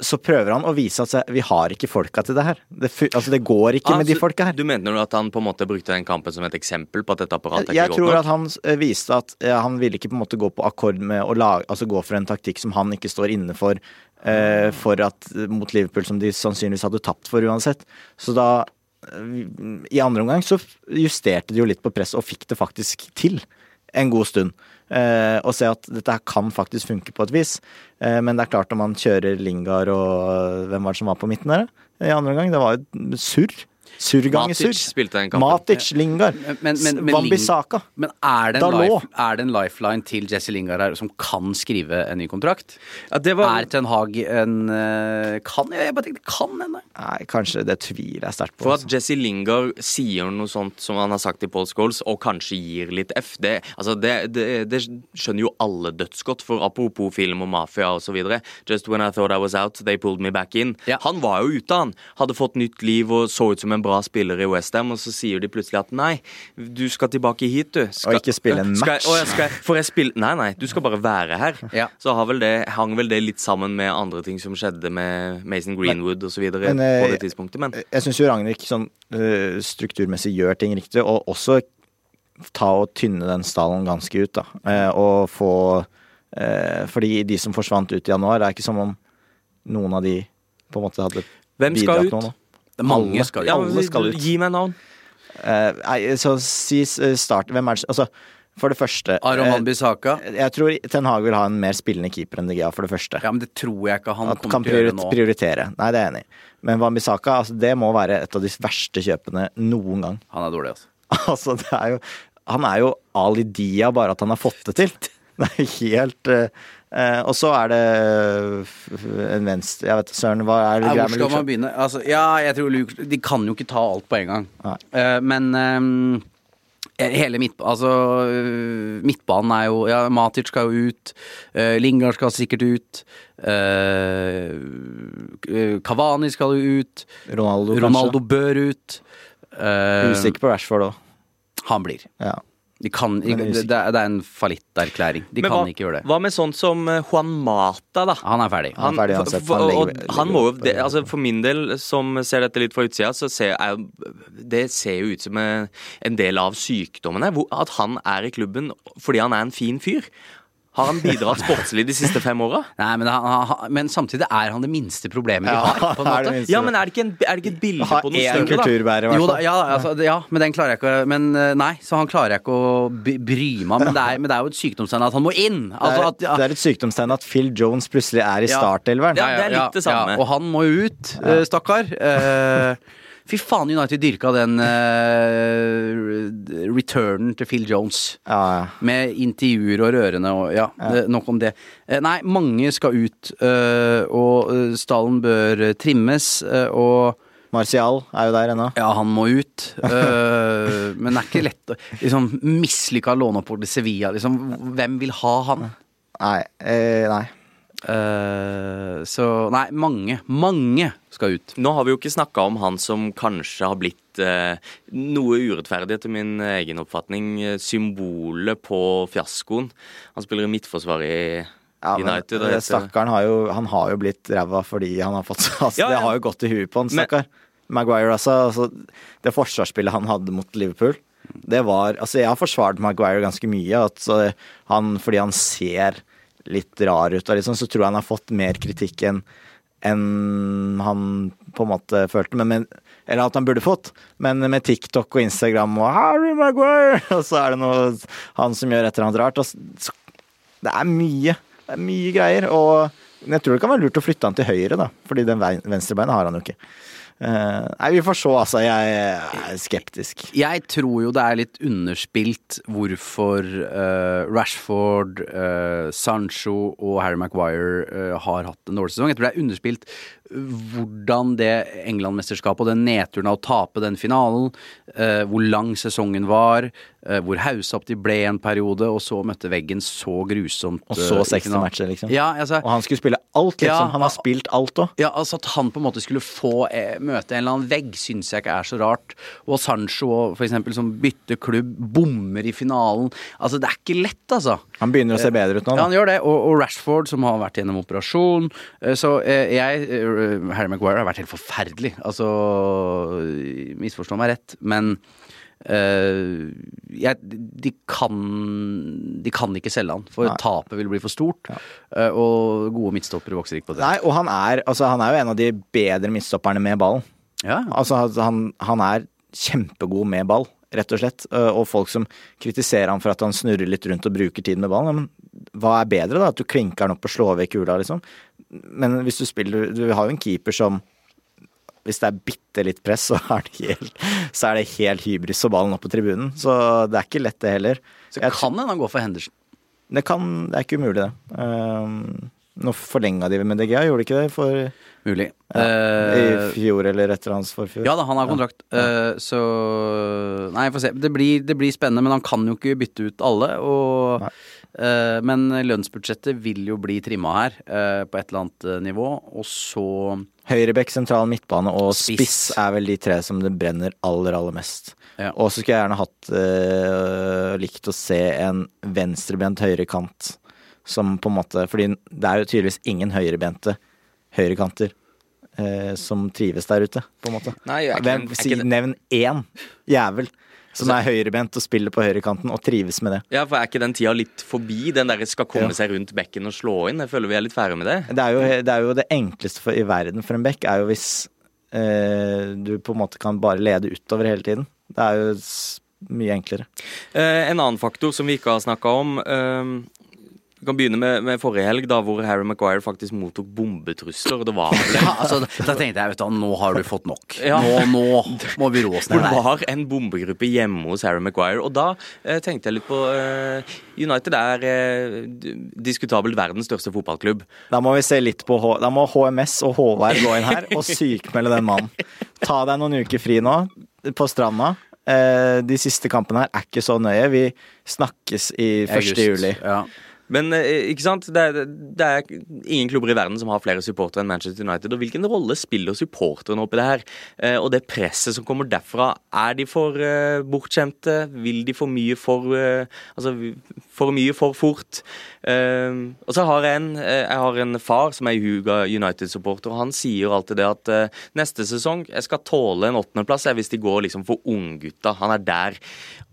så prøver han å vise at vi har ikke folka til det her. Det, altså, det går ikke med de folka her. Du mener at han på en måte brukte den kampen som et eksempel på at dette apparatet er Jeg ikke tror godt at han eh, viste at ja, han ville ikke på en måte gå på akkord med å lage, altså gå for en taktikk som han ikke står inne for, eh, for at, mot Liverpool, som de sannsynligvis hadde tapt for uansett. Så da eh, I andre omgang så justerte de jo litt på presset, og fikk det faktisk til en god stund. Eh, og se at dette her kan faktisk funke på et vis. Eh, men det er klart når man kjører Lingard og Hvem var det som var på midten der? I andre omgang? Det var jo surr. Surr ganger. Matic spilte den kampen. Matic, Lingard, Men- men- er det, en life, er det en lifeline til Jesse Lingard her som kan skrive en ny kontrakt? Ja, det var, Er Ten Hag en eh, Kan jeg? Jeg bare tenkte kan hende. Nei, kanskje det tviler jeg sterkt på. For at altså. Jesse Lingard sier noe sånt som han har sagt til Paul Scholes, og kanskje gir litt F, det, altså det, det, det skjønner jo alle dødsgodt. For apropos film og mafia osv. Just when I thought I was out, they pulled me back in. Ja. Han var jo ute, han. Hadde fått nytt liv og så ut som en bra spiller i Westham, og så sier de plutselig at nei, du skal tilbake hit, du. Skal, Og ikke spille en match. Skal, jeg skal, for jeg spiller Nei, nei, du skal bare være her. Ja. Så har vel det, hang vel det litt sammen med andre ting som skjedde med Mason Greenwood osv. på Men, eh, det tidspunktet, men Jeg syns jo Ragnhild sånn øh, strukturmessig gjør ting riktig, og også ta og tynne den stallen ganske ut, da. Eh, og få eh, Fordi de som forsvant ut i januar, det er ikke som om noen av de på en måte hadde Hvem skal ut? noe. Det er mange Alle. skal Ja, Alle skal ut. Gi meg navn. Uh, nei, så si eh, start Hvem er det Altså, for det første Aron eh, Van Bissaka. Jeg tror Ten Hag vil ha en mer spillende keeper enn De Gea, for det første. Ja, men det tror jeg ikke han At kommer til å gjøre nå. prioritere. Nei, det er jeg enig i. Men Wambisaka, altså, det må være et av de verste kjøpene noen gang. Han er dårlig, altså. Altså, det er jo Han er jo Ali Dia, bare at han har fått det til. Det er helt eh, eh, Og så er det en venstre Jeg vet ikke, søren, hva er det Ja, greia hvor med skal man begynne? Altså, ja, jeg tror Luke De kan jo ikke ta alt på en gang. Eh, men ehm, hele midt, altså, midtbanen er jo Ja, Matic skal jo ut. Uh, Lingard skal sikkert ut. eh, eh, Cavani skal jo ut. Ronaldo, Ronaldo bør ut. Eh. Usikker på Rashford òg. han blir. Ja. De kan, det, det er en fallitterklæring. De Men kan hva, ikke gjøre det. Hva med sånn som eh, Juan Mata, da? Han er ferdig. Han er ferdig for- for- han legger- legger han må jo det, altså For min del, som ser dette litt fra utsida, så ser jeg Det ser jo ut som en del av sykdommen her. At han er i klubben fordi han er en fin fyr. Har han bidratt sportslig de siste fem åra? Nei, men, han, han, men samtidig er han det minste problemet vi har. På en måte. Ja, men er det ikke, en, er det ikke et bilde Ha på noe større, da? kulturbærer, i hvert Jo da, fall. ja, altså, ja, men den klarer jeg ikke å- Men eh, nei, så han klarer jeg ikke å bry meg om. Men det er, men det er jo et sykdomstegn at han må inn. Det Altså, at, ja, det er et sykdomstegn at Phil Jones plutselig er i Ja. startelveren. Ja, det er litt det samme. Ja, og han må jo ut, eh, stakkar. Eh, fy faen, United dyrka den uh, returnen til Phil Jones. Ja, ja. Med intervjuer og rørende og ja, det- nok om det. Eh, Nei, mange skal ut, uh, og stallen bør trimmes, uh, og Martial er jo der ennå. ja, han må ut. Uh, men det er ikke lett å liksom, Mislykka låneopphold til Sevilla, liksom. Hvem vil ha han? Nei. Nei. Eh, så Nei, mange. Mange skal ut. Nå har vi jo ikke snakka om han som kanskje har blitt eh, noe urettferdig, etter min egen oppfatning, eh, symbolet på fiaskoen. Han spiller i midtforsvaret i Ja, men United. og det Stakkaren har jo, han har jo blitt ræva fordi han har fått altså, Ja, ja. Det har jo gått i huet på han, Men- stakkar. Maguire, altså, altså. Det forsvarsspillet han hadde mot Liverpool, det var Altså, jeg har forsvart Maguire ganske mye, at så han Fordi han ser litt rar ut, liksom, så tror jeg han har fått mer kritikk enn enn han på en måte følte, men men, eller at han burde fått. Men med TikTok og Instagram og 'Harry Maguire', og så er det noe han som gjør et eller annet rart. Så, det er mye. Det er mye greier. Og jeg tror det kan være lurt å flytte han til høyre, da. Fordi den venstrebeinet har han jo ikke. Eh, nei, vi får se, altså. Jeg er skeptisk. Jeg tror jo det er litt underspilt hvorfor uh, Rashford, uh, Sancho og Harry Maguire uh, har hatt en dårlig sesong. Jeg tror det er underspilt hvordan det England-mesterskapet og den nedturen av å tape den finalen, hvor lang sesongen var, hvor haussa opp de ble en periode, og så møtte veggen så grusomt. Og så eh, 60 finalen. matcher, liksom. Ja, altså, Og han skulle spille alt, liksom. Ja, han har spilt alt òg. ja, altså At han på en måte skulle få eh, møte en eller annen vegg, syns jeg ikke er så rart. Og Sancho for eksempel, som bytter klubb, bommer i finalen. Altså Det er ikke lett, altså. Han begynner å se bedre ut nå. Ja, han gjør det. Og, og Rashford, som har vært gjennom operasjon. Eh, Så eh, jeg eh, Harry Maguire har vært helt forferdelig. Altså Misforstå meg rett, men eh, jeg, de kan De kan ikke selge han, for Nei. tapet vil bli for stort. eh, og gode midtstoppere vokser ikke på det. Nei, og han er, altså, han er jo en av de bedre midtstopperne med ballen. Ja, Altså, han, han er kjempegod med ball, rett og slett. Uh, Og folk som kritiserer ham for at han snurrer litt rundt og bruker tid med ballen. Ja, men hva er bedre, da? At du klinker den opp og slår vekk kula, liksom? Men hvis du spiller Du har jo en keeper som hvis det er bitte litt press, så er det helt, så er det helt hybris og ballen opp på tribunen. Så det er ikke lett, det heller. Så Jeg kan hende han går for Henderson. Det, kan, det er ikke umulig, det. Um, nå forlenga de med DGA, gjorde de ikke det? For, Mulig. I Eh, fjor eller etter hans forfjor? ja da, han har kontrakt. Eh, så Nei, får se. Det blir, det blir spennende, men han kan jo ikke bytte ut alle. Og, eh, men lønnsbudsjettet vil jo bli trimma her, uh, på et eller annet nivå. Og så Høyrebekk, sentral midtbane og Spiss. spiss. er vel de tre som det brenner aller, aller mest. Ja. Og så skulle jeg gjerne hatt uh, likt å se en venstrebent høyrekant som på en måte Fordi det er jo tydeligvis ingen høyrebente høyrekanter uh, som trives der ute, på en måte. Nei, jeg, Hvem, jeg, jeg, si, nevn én jævel som er høyrebent og spiller på høyrekanten og trives med det. Ja, for Er ikke den tida litt forbi? Den der skal komme Ja. seg rundt bekken og slå inn? Jeg føler vi er litt ferdig med det. Det er jo det, er jo det enkleste for, i verden for en bekk, er jo hvis eh, du på en måte kan bare lede utover hele tiden. Det er jo mye enklere. Eh, en annen faktor som vi ikke har snakka om. Eh, Vi kan begynne med, med forrige helg, da, hvor Harry Maguire faktisk mottok bombetrusler. og Det var vel Ja, altså, da tenkte jeg, vet du, nå har du fått nok. Ja. Nå, nå må vi roe oss ned det var en bombegruppe hjemme hos Harry Maguire. Og da eh, tenkte jeg litt på eh, United er eh, diskutabelt verdens største fotballklubb. Da må vi se litt på H Da må HMS og Håvard gå inn her og sykmelde den mannen. Ta deg noen uker fri nå, på stranda. Eh, de siste kampene her er ikke så nøye. Vi snakkes i 1. August. juli. Ja. Men eh, ikke sant? Det er, det er ingen klubber i verden som har flere supportere enn Manchester United. Og hvilken rolle spiller supporterne oppi det her? Eh, og det presset som kommer derfra, er de for eh, bortskjemte? Vil de for mye for Altså for mye for fort? Og så har jeg en, jeg har en far som er ihuga United-supporter, og han sier alltid det at neste sesong jeg skal tåle en åttendeplass hvis de går liksom for unggutta. Han er der.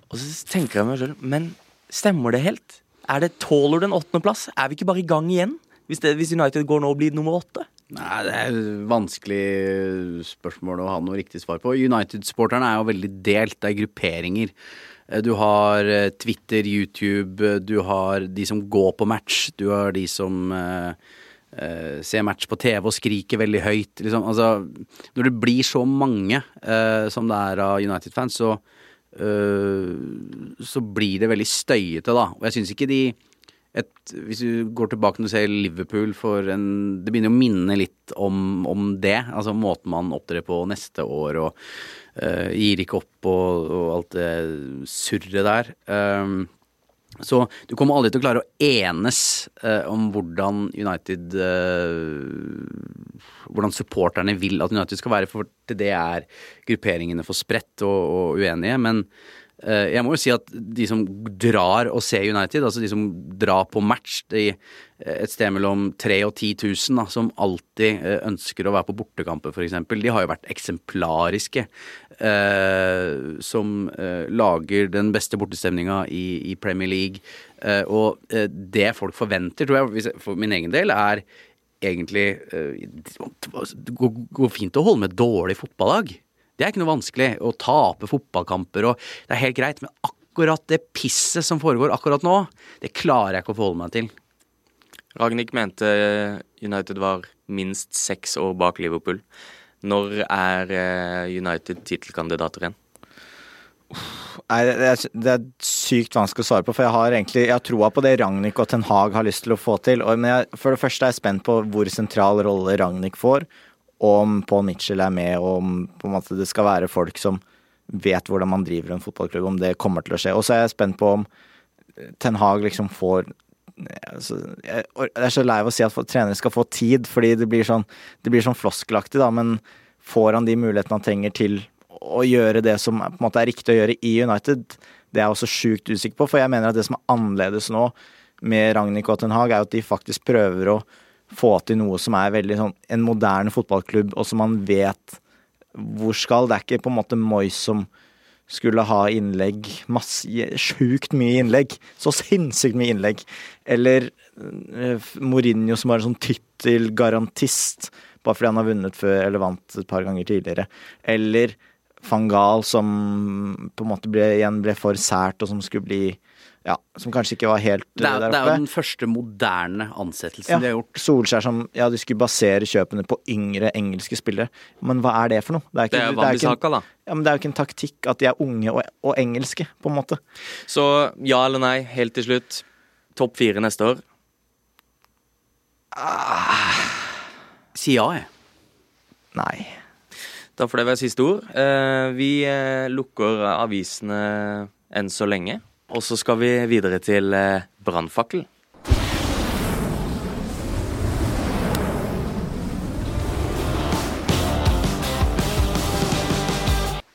Og så tenker jeg meg selv, men stemmer det helt? Er det, Tåler du en åttendeplass? Er vi ikke bare i gang igjen? Hvis, det, hvis United går nå og blir nummer åtte? Nei, det er et vanskelig spørsmål å ha noe riktig svar på. United-sporterne er jo veldig delt. Det er grupperinger. Eh, Du har eh, Twitter, YouTube, eh, du har de som går på match, du har de som eh, ser match på TV og skriker veldig høyt. Liksom. Altså, når det blir så mange eh, som det er av United-fans, så, så blir det veldig støyete, da. Og jeg syns ikke de et, hvis du går tilbake og ser Liverpool for en Det begynner å minne litt om, om det. Altså måten man opptrer på neste år og uh, gir ikke opp og, og alt det surret der. Um, så du kommer aldri til å klare å enes eh, om hvordan United eh, Hvordan supporterne vil at United skal være, for til det er grupperingene for spredt og, og uenige. Men jeg må jo si at de som drar og ser United, altså de som drar på match de, eh, et sted mellom 3000 og 10 000, da, som alltid eh, ønsker å være på bortekamper, f.eks., de har jo vært eksemplariske. eh, som eh, lager den beste bortestemninga i, i Premier League. Eh, og eh, det folk forventer, tror jeg, for min egen del, er egentlig eh, Det går fint å holde med et dårlig fotballag. Det er ikke noe vanskelig. Å tape fotballkamper og Det er helt greit. Men akkurat det pisset som foregår akkurat nå, det klarer jeg ikke å forholde meg til. Ragnhild mente United var minst seks år bak Liverpool. Når er eh, United tittelkandidater igjen? Nei, det er, det er sykt vanskelig å svare på, for jeg har egentlig Jeg har troa på det Ragnhild og Ten Hag har lyst til å få til. Og, men jeg, for det første er jeg spent på hvor sentral rolle Ragnhild får, om Paul Mitchell er med, og om på en måte det skal være folk som vet hvordan man driver en fotballklubb, om det kommer til å skje. Og så er jeg spent på om Ten Hag liksom får altså, jeg, er så lei av å si at trenere skal få tid, fordi det blir sånn, det blir sånn floskelaktig, da, men får han de mulighetene han trenger til å gjøre det som på en måte er riktig å gjøre i United, det er jeg også sjukt usikker på, for jeg mener at det som er annerledes nå med Ragnhild og Ten Hag, er at de faktisk prøver å få til noe som er veldig sånn en moderne fotballklubb, og som man vet hvor skal. Det er ikke på en måte Moyes som skulle ha innlegg, masse, sjukt mye innlegg, så sinnssykt mye innlegg. Eller eh, Mourinho som var en sånn tittelgarantist, bare fordi han har vunnet før, eller vant et par ganger tidligere. Eller van Gaal som på en måte ble, igjen ble for sært, og som skulle bli ja, som kanskje ikke var helt Det er, der oppe. det er jo den første moderne ansettelsen Ja, de har gjort. Solskjær som ja, de skulle basere kjøpene på yngre engelske spillere. Men hva er det for noe? Det er, Det er det er, ikke, da. ja, men det er jo ikke en taktikk at de er unge og, og engelske, på en måte. Så ja eller nei, helt til slutt. Topp fire neste år. Si ja, jeg. Nei. Da får det være siste ord. Eh, vi eh, lukker avisene enn så lenge. Og så skal vi videre til eh, brannfakkel.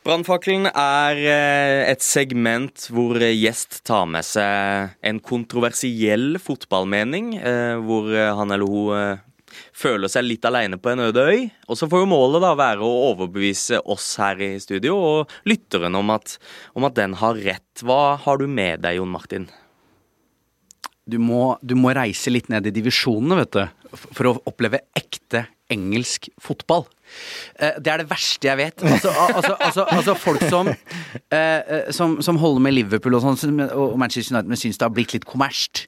Brannfakkelen er eh, et segment hvor gjest tar med seg en kontroversiell fotballmening, eh, hvor han eller hun føler seg litt alene på en øde øy. Og så får jo målet da være å overbevise oss her i studio og lytteren om at, om at den har rett. Hva har du med deg, Jon Martin? Du må, du må reise litt ned i divisjonene, vet du. For å oppleve ekte engelsk fotball. Eh, det er det verste jeg vet. Altså, altså, altså, altså folk som, eh, eh, som Som holder med Liverpool og sånn, og Manchester United, men syns det har blitt litt kommersielt.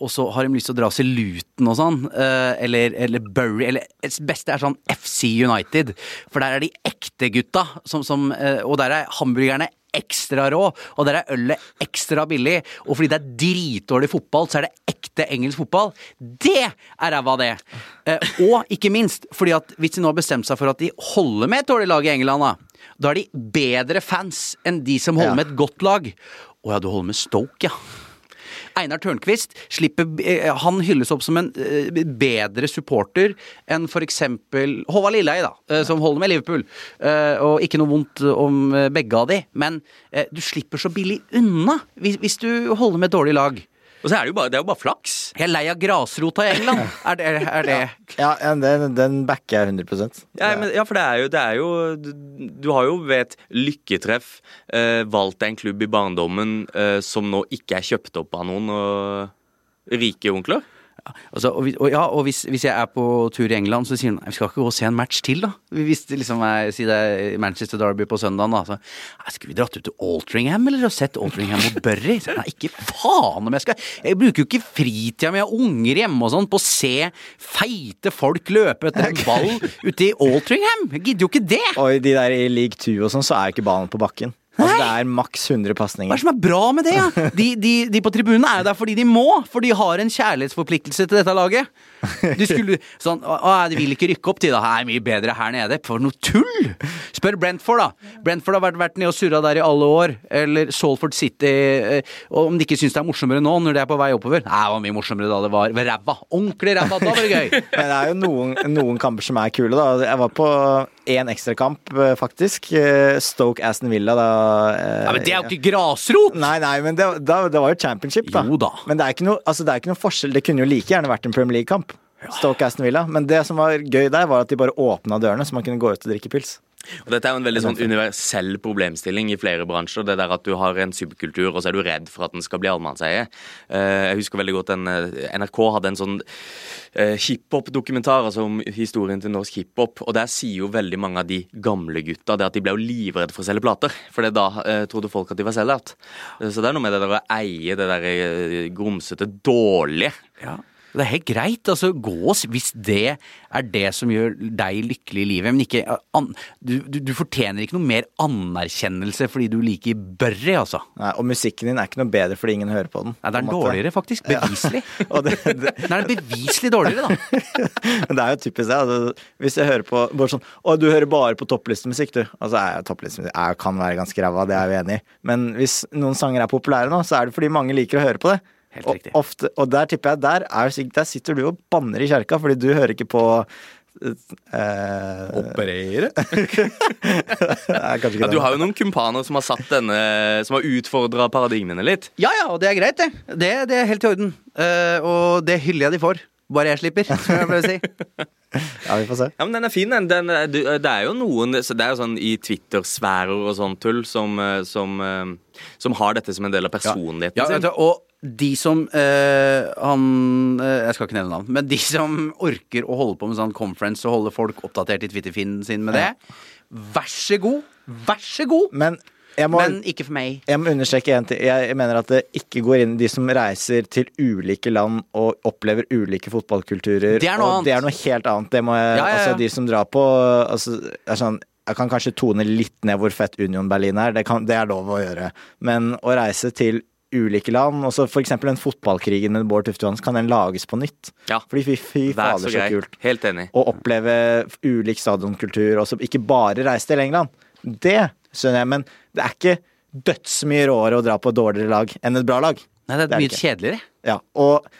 Og så har de lyst til å dra seg Luton og sånn, eller, eller Bury, eller det beste er sånn FC United. For der er de ekte gutta, som, og der er hamburgerne ekstra rå, og der er ølet ekstra billig. Og fordi det er dritdårlig fotball, så er det ekte engelsk fotball. Det er ræva, det! Eh, og ikke minst, fordi at hvis de nå har bestemt seg for at de holder med et dårlig lag i England, da, da er de bedre fans enn de som holder Ja. med et godt lag. Å ja, du holder med Stoke, ja. Einar Tørnquist slipper eh, Han hylles opp som en eh, bedre supporter enn f.eks. Håvard Lilleheie, da, eh, som holder med Liverpool. Og ikke noe vondt om begge av de, men du slipper så billig unna hvis du holder med et dårlig lag. Og så er det jo bare, det er jo bare flaks. Jeg er lei av grasrota i England. Er det, er det. Ja, ja, den, den backer jeg 100 Ja, men, ja, for det er jo, det er jo du, har jo ved et lykketreff eh, valgt deg en klubb i barndommen eh, som nå ikke er kjøpt opp av noen og rike onkler. Altså, og, og, ja, og hvis, hvis jeg er på tur i England, så sier hun vi skal ikke gå og se en match til, da. Hvis det liksom er, si det er Manchester Derby på søndagen, da. Så, skulle vi dratt ut til Altringham, eller og sett Altringham mot Bury? Så, Nei, ikke faen om jeg skal Jeg bruker jo ikke fritida mi og unger hjemme og sånn på å se feite folk løpe etter en ball ute i Altringham. Jeg gidder jo ikke det! Og i de der i league 2 og sånn, så er jo ikke ballen på bakken. Altså, det er maks 100 Hva er det som er bra med det? Ja? De, de, de på tribunen er jo der fordi de må, for de har en kjærlighetsforpliktelse til dette laget. De skulle sånn Å, de vil ikke rykke opp, de da. Det er mye bedre her nede. For noe tull! Spør Brentford, da. Brentford har vært, vært nede og surra der i alle år. Eller Salford City. eh, Og om de ikke syns det er morsommere nå, når de er på vei oppover. Nei, det var mye morsommere da det var ved ræva. Ordentlig ræva. Da var det gøy. Men det er jo noen, noen kamper som er kule, da. Jeg var på én ekstrakamp, eh, faktisk. Eh, Stoke Aston Villa, da. Eh, Ja, men det er jo ikke grasrot! Nei, nei, men det, da, det var jo championship, da. Jo da. Men det er, ikke noe, altså, det er ikke noe forskjell. Det kunne jo like gjerne vært en Premier League-kamp. Stoke Aston Villa. Men det som var gøy der, var at de bare åpna dørene, så man kunne gå ut og drikke pils. Og Dette er jo en veldig sånn universell problemstilling i flere bransjer. Det der at du har en subkultur, og så er du redd for at den skal bli allemannseie. Eh, Jeg husker veldig godt en, eh, NRK hadde en sånn eh, hiphop-dokumentar altså om historien til norsk hiphop. Og der sier jo veldig mange av de gamle gutta det at de ble jo livredde for å selge plater. For da trodde folk at de var sell-out. Så det er noe med det der å eie det der grumsete, dårlige. Ja. Det er helt greit. altså Gå hvis det er det som gjør deg lykkelig i livet. Men ikke an, du, du, du fortjener ikke noe mer anerkjennelse fordi du liker Børre, altså. Nei, og musikken din er ikke noe bedre fordi ingen hører på den. Nei, det er dårligere, faktisk. Beviselig. Og det, det, Den er beviselig dårligere, da. Men det er jo typisk det. Altså, hvis jeg hører på bare sånn Å, du hører bare på topplistemusikk, du. Altså, er topplistemusikk jeg kan være ganske ræva, det er vi enig i. Men hvis noen sanger er populære nå, så er det fordi mange liker å høre på det. Helt og, riktig. ofte, og der tipper jeg der, er, der sitter du og banner i kjerka fordi du hører ikke på Uh, Operere? Nei, kanskje ikke Ja, du har jo noen kumpaner som har satt denne Som har utfordra paradigmene litt. Ja ja, og det er greit, det. Det, det er helt i orden. Uh, og det hyller jeg de for. Bare jeg slipper, som jeg pleier å si. Ja, vi får se. Ja, men den er fin, den. den er- du- det er jo noen så Det er jo sånn i Twitter-sfærer og sånn tull som, eh, som, eh, som har dette som en del av personligheten Ja, sin. Ja, og de som eh, Han eh, Jeg skal ikke nevne navn, men de som orker å holde på med sånn conference og holde folk oppdatert i Twitter-finnen sin med det, vær så god. Vær så god! Men må, Men ikke for meg. jeg må understreke en ting. Jeg mener at det ikke går inn de som reiser til ulike land og opplever ulike fotballkulturer. Det er noe annet. Det er noe helt annet. Det må jeg, Ja, ja, ja. Altså, de som drar på altså, er sånn, Jeg kan kanskje tone litt ned hvor fett Union Berlin er. Det, kan, det er lov å gjøre. Men å reise til ulike land, og så for eksempel den fotballkrigen med Bård Tufte Johansen, kan den lages på nytt? Ja. Fordi fy, fy fader, så så kult. Helt enig. Å oppleve ulik stadionkultur, og så ikke bare reise til England. Det skjønner jeg, men det er ikke dødsmye råere å dra på et dårligere lag enn et bra lag. Nei, det er Det er mye ikke. kjedeligere. Ja, og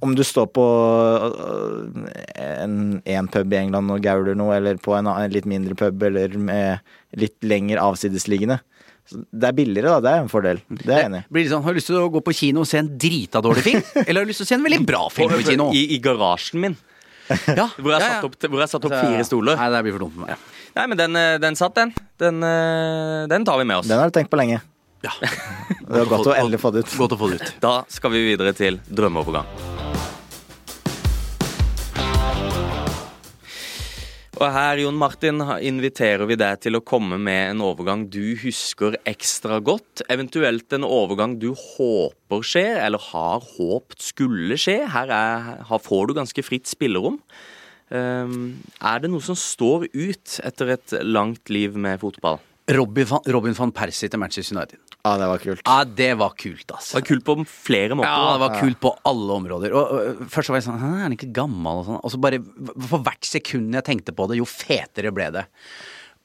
om du står på øh, en, en pub i England og gauler noe, eller på en, en litt mindre pub, eller med litt lenger avsidesliggende. Så Det er billigere, da. Det er en fordel. Det er jeg enig i. Blir det sånn, Har du lyst til å gå på kino og se en drita dårlig film? Eller har du lyst til å se en veldig bra film på kino? I, I garasjen min, Ja, hvor jeg har ja, ja. satt opp, hvor jeg satt opp Altså, fire stoler. Nei, det blir for dumt for meg. Nei, men den, eh, den satt, den. Den, eh, den tar vi med oss. Den har du tenkt på lenge. Ja. Det var godt å endelig få det ut. Godt å få det ut. Da skal vi videre til drømmeovergang. Og her, Jon Martin, inviterer vi deg til å komme med en overgang du husker ekstra godt. Eventuelt en overgang du håper skjer, eller har håpt skulle skje. Her, er, her får du ganske fritt spillerom. Um, er det noe som står ut etter et langt liv med fotball? Robin van, Robin van Persie til Manchester United. Ja, det var kult. Ja, det var kult, Det altså. var kult på flere måter. Ja, det var kult på alle områder. Og, og Først var jeg sånn «Hæ, Er han ikke gammel? Og sånn. Og så bare For hvert sekund jeg tenkte på det, jo fetere ble det.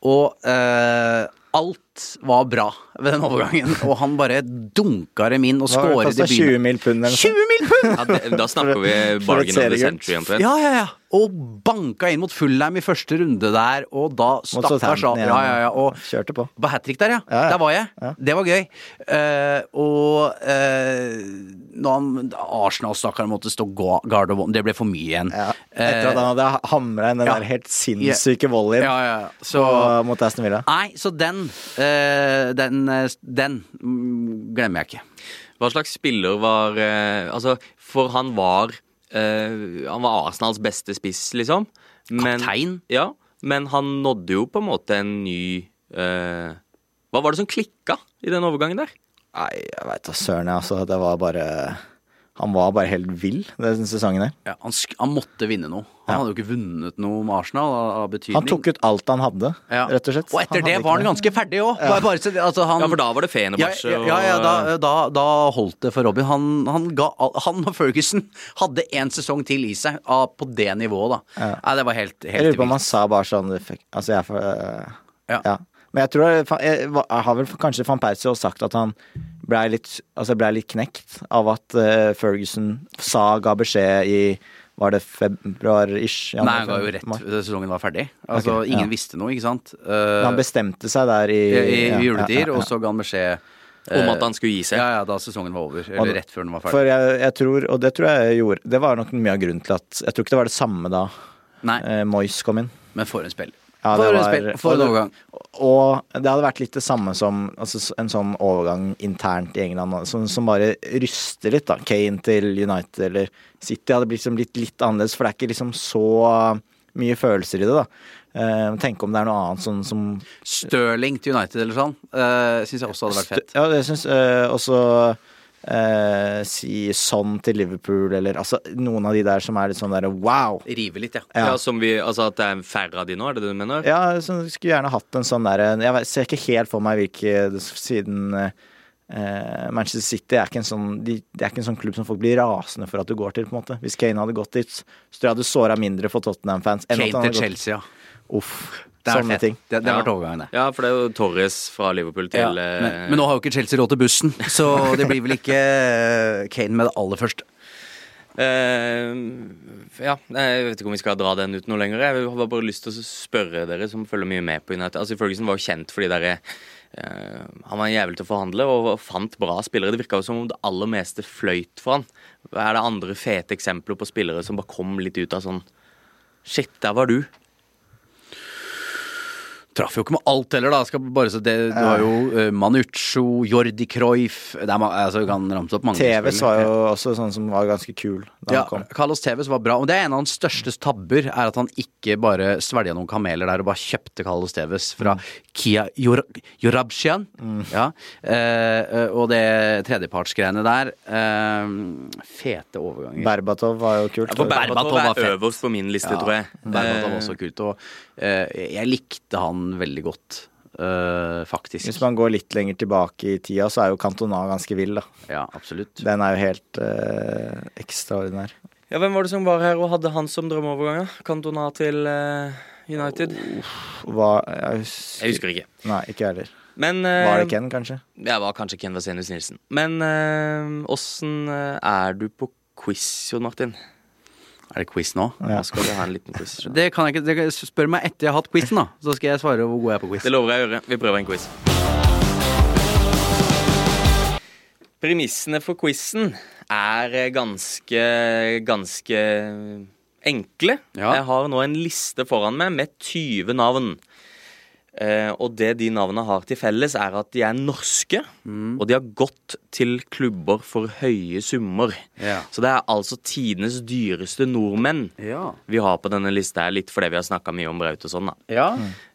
Og eh, alt var bra ved den overgangen. Og han bare dunka dem inn og skåret i byen. 20 mill. pund eller noe sånt? 20 mill. pund! Ja, det, da snakker vi bargain of the century, omtrent. Ja, ja, ja. Og banka inn mot Fullheim i første runde der, og da stakkars. Ja, ja, ja. Og Kjørte på. på hat trick der, ja. Ja, ja. Der var jeg. Ja. Det var gøy. Uh, og uh, når han, Arsenal-stakkaren måtte stå guard og Det ble for mye igjen. Ja. Etter at han hadde hamra inn den ja. der helt sinnssyke volleyen Ja, ja, ja. Så mot Aston Villa. Nei, så den eh, Den, eh, den mm, glemmer jeg ikke. Hva slags spiller var eh, Altså, for han var eh, Han var Arsenals beste spiss, liksom. Men, Kaptein. Ja, men han nådde jo på en måte en ny uh, Hva var det som klikka i den overgangen der? Nei, jeg veit da søren, jeg. Altså, det var bare Han var bare helt vill den sesongen der. Ja, han, sk han måtte vinne noe. Han Ja. hadde jo ikke vunnet noe med Arsenal av, av betydning. Han tok ut alt han hadde, Ja. rett og slett. Og etter Han det var han ganske ferdig òg. Altså, han- Ja, for da var det ja, Fenerbahçe ja, ja, ja, da, da, da holdt det for Robin. Han, han, ga, han og Ferguson hadde en sesong til i seg på det nivået, da. Nei, det var helt, Jeg helt lurer på om han sa bare sånn Altså, jeg får Ja, Ja. Men jeg tror jeg, jeg, jeg har vel kanskje van Persie også sagt at han blei litt, altså ble litt knekt av at uh, Ferguson sa, ga beskjed i Var det februar-ish? Nei, han ga jo rett sesongen var ferdig. Altså, okay, ingen ja. visste noe, ikke sant? Uh, Han bestemte seg der i i, i ja, juletider, ja, ja, ja. og så ga han beskjed om eh, at han skulle gi seg. Ja, ja, da sesongen var over. Eller rett før den var ferdig. For jeg, jeg tror, og det tror jeg jeg gjorde Det var nok mye av grunnen til at Jeg tror ikke det var det samme da Nei, eh, Moyes kom inn. men for en spill. Ja, det var- for en overgang. Og det hadde vært litt det samme som altså, en sånn overgang internt i England som, som bare ryster litt, da. Kane til United eller City hadde blitt, liksom blitt litt annerledes, for det er ikke liksom så mye følelser i det, da. Eh, tenk om det er noe annet sånn som Stirling til United eller sånn, uh, syns jeg også hadde vært fett. Ja, det syns uh, også eh, Si sånn til Liverpool, eller altså noen av de der som er litt sånn derre wow. Rive litt, ja. Ja. Ja. som vi, altså At det er færre av de nå, er det det du mener? Ja, så skulle gjerne hatt en sånn derre Jeg ser ikke helt for meg hvilke Siden eh, Manchester City er ikke en sånn de, Det er ikke en sånn klubb som folk blir rasende for at du går til, på en måte. Hvis Kane hadde gått dit, så tror jeg hadde såra mindre for Tottenham-fans. Kane til Chelsea, ja. Uff. Det er Sånne fett. ting. Det, det har Ja. vært overgangen, det. Ja, for det er jo Torres fra Liverpool til Ja, eh, men, men nå har jo ikke Chelsea råd til bussen, så det blir vel ikke eh, Kane med det aller første. eh, Ja, jeg vet ikke om vi skal dra den ut noe lenger. Jeg har bare lyst til å spørre dere som følger mye med på United. Altså, Ferguson var jo kjent fordi dere eh, Han var en jævel til å forhandle og fant bra spillere. Det virka jo som om det aller meste fløyt for han. Er det andre fete eksempler på spillere som bare kom litt ut av sånn Shit, der var du. Traff jo ikke med alt heller, da. Skal bare så det, du har jo uh, Manuccio, Jordi Cruyff det er, altså, Du kan ramse opp mange. TVs var jo også sånn som var ganske kul da Ja, han kom. Carlos Tevez var bra. Og det er en av hans største tabber, er at han ikke bare svelga noen kameler der og bare kjøpte Carlos Tevez fra Kia Jor Jorabshian. Ja. Eh, eh, og det tredjepartsgreiene der uh, Fete overganger. Berbatov var jo kult. Ja, for Berbatov Berbatov var er øverst på min liste, tror jeg. Berbatov var Eh, også kult. Og eh, jeg likte han veldig godt, eh, faktisk. Hvis man går litt lenger tilbake i tida, så er jo Cantona ganske vill, da. Ja, absolutt. Den er jo helt eh, ekstraordinær. Ja, Hvem var det som var her og hadde han som drømmeovergang? da? Cantona til eh, United? Hva Jeg husker, Jeg husker ikke. Nei, ikke jeg heller. Men Var det Ken, kanskje? Ja, var kanskje Ken Vasenius Nilsen. Men åssen er du på quiz, Jon Martin? Er det quiz nå? Ja. Skal du ha en liten quiz. skjønner. Det kan jeg ikke, det Spør meg etter jeg har hatt quizen, da. Så skal jeg svare hvor god jeg er på quiz. Det lover jeg å gjøre. Vi prøver en quiz. Premissene for quizen er ganske, ganske enkle. Ja. Jeg har nå en liste foran meg med 20 navn. Eh, og det de navnene har til felles, er at de er norske, og de har gått til klubber for høye summer. Ja. Så det er altså tidenes dyreste nordmenn Ja. vi har på denne lista, her, litt fordi vi har snakka mye om Braut og sånn. da. ja.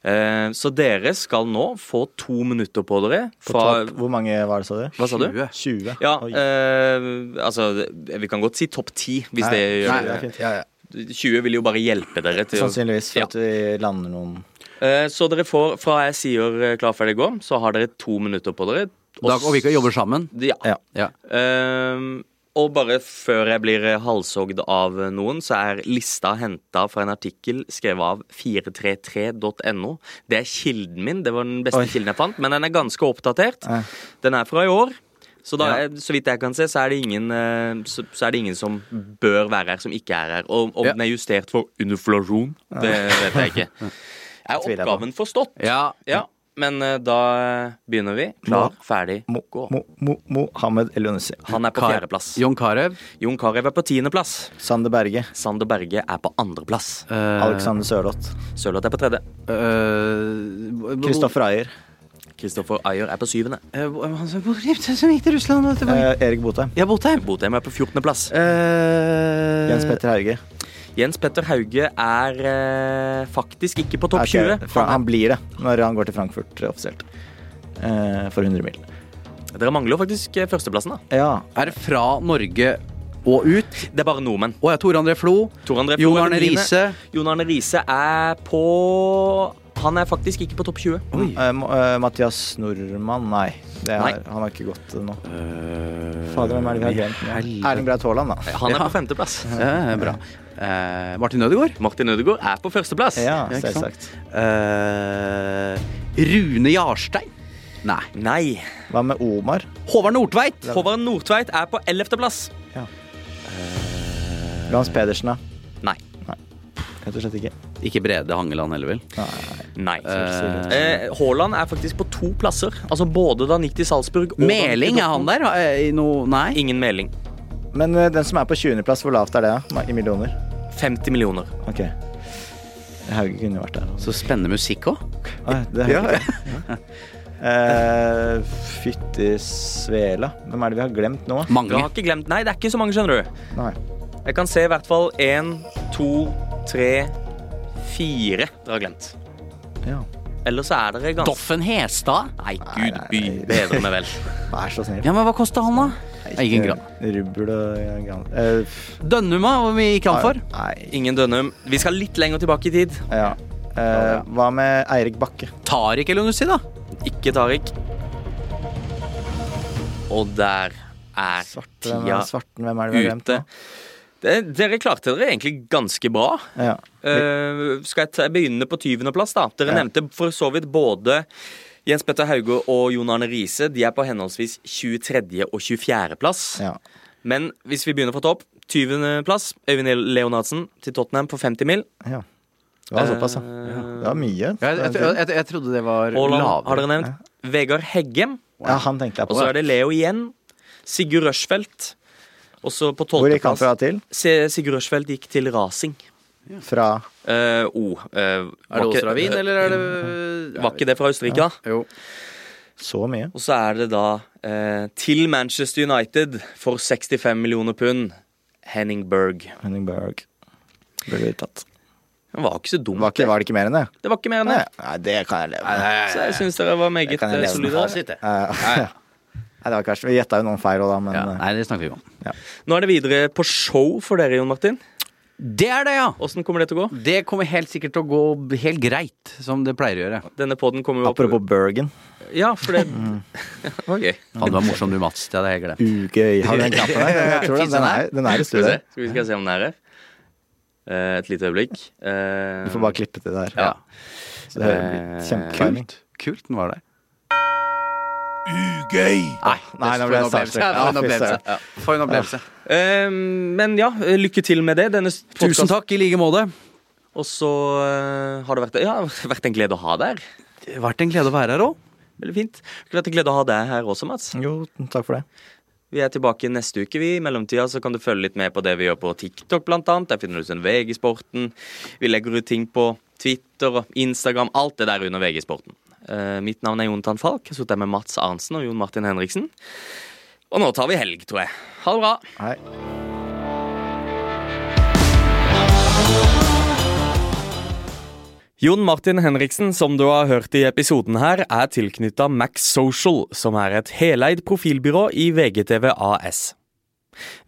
Eh, så dere skal nå få to minutter på dere På fra topp, hvor mange var det, sa du? Hva sa du? 20. 20? Ja, eh, altså Vi kan godt si topp ti, hvis Nei, det nei, det er fint. Ja, ja. 20 vil jo bare hjelpe dere til Sannsynligvis for Ja. at vi lander noen Så dere får, fra jeg sier eh, klar, ferdig, gå, så har dere to minutter på dere. Da, og vi kan jobbe sammen. Ja. Ja. Ja. Um, og bare før jeg blir eh, halshogd av noen, så er lista henta fra en artikkel skrevet av 433.no. Det er kilden min. Det var den beste Oi. kilden jeg fant, men den er ganske oppdatert. Den er fra i år. Så, da, Ja. så vidt jeg kan se, så er, det ingen, eh, så, så er det ingen som bør være her, som ikke er her. Og om Ja. den er justert for inflasjon, det vet jeg ikke. Er oppgaven forstått? Ja. Ja. Men uh, da begynner vi. Klar, ferdig, Mo, gå. Mo, Mo, Mohammed Elionussi. Han er på fjerdeplass. Jon Carew. Jon Carew er på tiendeplass. Sander Berge. Sander Berge er på andreplass. Uh, Alexander Sørloth. Sørloth er på tredje. uh, Kristoffer Ayer. Kristoffer Ayer er på syvende. Uh, han som hvor gikk som gikk til Russland? Eh, Erik Botheim. Ja, Botheim. Botheim er på fjortendeplass. Uh, Jens Petter Hauge. Jens Petter Hauge er eh, faktisk ikke på topp Ok, 20. fra- Han Han blir det når han går til Frankfurt eh, offisielt. Eh, for 100 mil. er, dere mangler jo faktisk eh, førsteplassen, da. Ja. Er det fra Norge og ut? Det er bare nordmenn. Å ja, Tor André Flo. Tor André Jon Flo er Arne på. Riise. Jon Arne Riise er på Han er faktisk ikke på topp 20. Eh, Mo- eh, Mathias Nordmann, nei. Det er, Nei. Han har ikke gått nå. nå. Fader, hvem er det vi har glemt Erlend Braut Haaland, da. Han er Ja. på femteplass. Ja, bra. Eh, Martin Ødegaard. Martin Ødegaard er på førsteplass. Ja, selvsagt. Eh, Rune Jarstein. Nei. Nei. Hva med Omar? Håvard Nordtveit. Håvard Nordtveit er på ellevteplass. Gans Pedersen, da? Nei. Rett og slett ikke. Ikke Brede Hangeland heller, vel? Nei. Eh, Eh, Haaland er faktisk på to plasser. Altså både da han gikk til Salzburg og Meling, er han der? Eh, Nei? Ingen meling. Men eh, den som er på 20.-plass, hvor lavt er det? da? I millioner? 50 millioner. Ok. Hauge kunne jo vært der. Altså. Så spennende musikk òg. Ah, det er Hauge. Eh, Fytti svela. Hvem er det vi har glemt nå? Mange. har ikke glemt Nei, det er ikke så mange, skjønner du. Nei. Jeg kan se i hvert fall én, to, tre, fire dere har glemt. Ja. Ellers så er dere ganske Doffen Hestad? Nei, gud nei, bedre meg vel. Vær så snill. Ja, men hva kosta han, da? Nei, Ingen gran. Rubbel og gran. Uh, f- Dønnuma, hvor mye gikk han for? Nei. Ingen Dønnum. Vi skal litt lenger tilbake i tid. Ja. Uh, hva med Eirik Bakke? Tariq Elunussi, da? Ikke Tariq. Og der er Svarte, hvem tida er svarten, hvem er det vi har glemt ute. Det, dere klarte dere egentlig ganske bra. Ja. Eh, skal jeg ta, begynne på 20.-plass, da? Dere Ja. nevnte for så vidt både Jens Petter Hauge og Jon Arne Riise. De er på henholdsvis 23. og 24.-plass. ja. Men hvis vi begynner fra topp 20.-plass. Øyvind Leonardsen til Tottenham på 50 mil. ja. Det var såpass, ja. Eh, Det var mye. Jeg, jeg, jeg, jeg trodde det var Haaland har dere nevnt. Vegard Heggem. Ja, han tenkte jeg på. Og så er det Leo igjen. Sigurd Rushfeldt. Og så på Hvor gikk han fra til? Sigurd Rushfeldt gikk til Racing. Fra Eh, O. eh, Er det også fra Wien, eller er det Var ikke det fra Østerrike, da? Jo. så mye. Og så er det da eh, til Manchester United for 65 millioner pund. Henning Berg. Henning Berg. Vi tatt. Han var ikke så dumt. Var, ikke, var det ikke mer enn det? Det var ikke mer enn det. nei det kan jeg leve med. Så jeg syns dere var meget Det eh, solide. Det. Eh, Nei, det var ikke verst. Vi gjetta jo noen feil òg, da, men Ja, eh, nei, det snakker vi om. om. Nå er det videre på show for dere, Jon Martin. Det er det, ja! Åssen kommer det til å gå? Det kommer helt sikkert til å gå helt greit, som det pleier å gjøre. Denne poden kommer jo opp apropos Bergen. Ja, for det var gøy. Faen, du var morsom du, Mats. Det hadde jeg glemt. Ugøy. Har du den knappen der? Jeg tror den, den, er, den er i Skal vi se, studio. skal vi skal se om den er her. Eh, et lite øyeblikk. Eh, Du får bare klippe til det der. Ja. Så det blir kjempetiming. Kult. Kult den var der. Ugøy! Nei, Nei, det ble en starstruck. For en opplevelse. For en opplevelse. Eh, men ja, lykke til med det. Denne Tusen takk i like måte. Og så eh, har det vært, ja, vært en glede å ha deg her. Det har vært en glede å være her òg. Veldig fint. Det har vært en glede å ha deg her også, Mats. Jo, takk for det. Vi er tilbake neste uke. vi. I mellomtida så kan du følge litt med på det vi gjør på TikTok, blant annet. Der finner du sånn VG-sporten. Vi legger ut ting på Twitter og Instagram. Alt det der under VG-sporten. Eh, mitt navn er Jonathan Falk. Jeg sitter med Mats Arntzen og Jon Martin Henriksen. Og nå tar vi helg, tror jeg. Ha det bra. Hei. Jon Martin Henriksen, som du har hørt i episoden her, er tilknytta Max Social, som er et heleid profilbyrå i VGTV AS.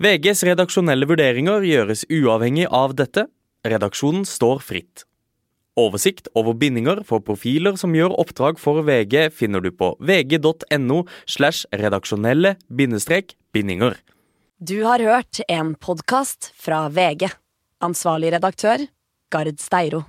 VGs redaksjonelle vurderinger gjøres uavhengig av dette. Redaksjonen står fritt. Oversikt over bindinger for profiler som gjør oppdrag for VG, finner du på vg.no slash redaksjonelle bindestrek bindinger. Du har hørt en podkast fra VG. Ansvarlig redaktør, Gard Steiro.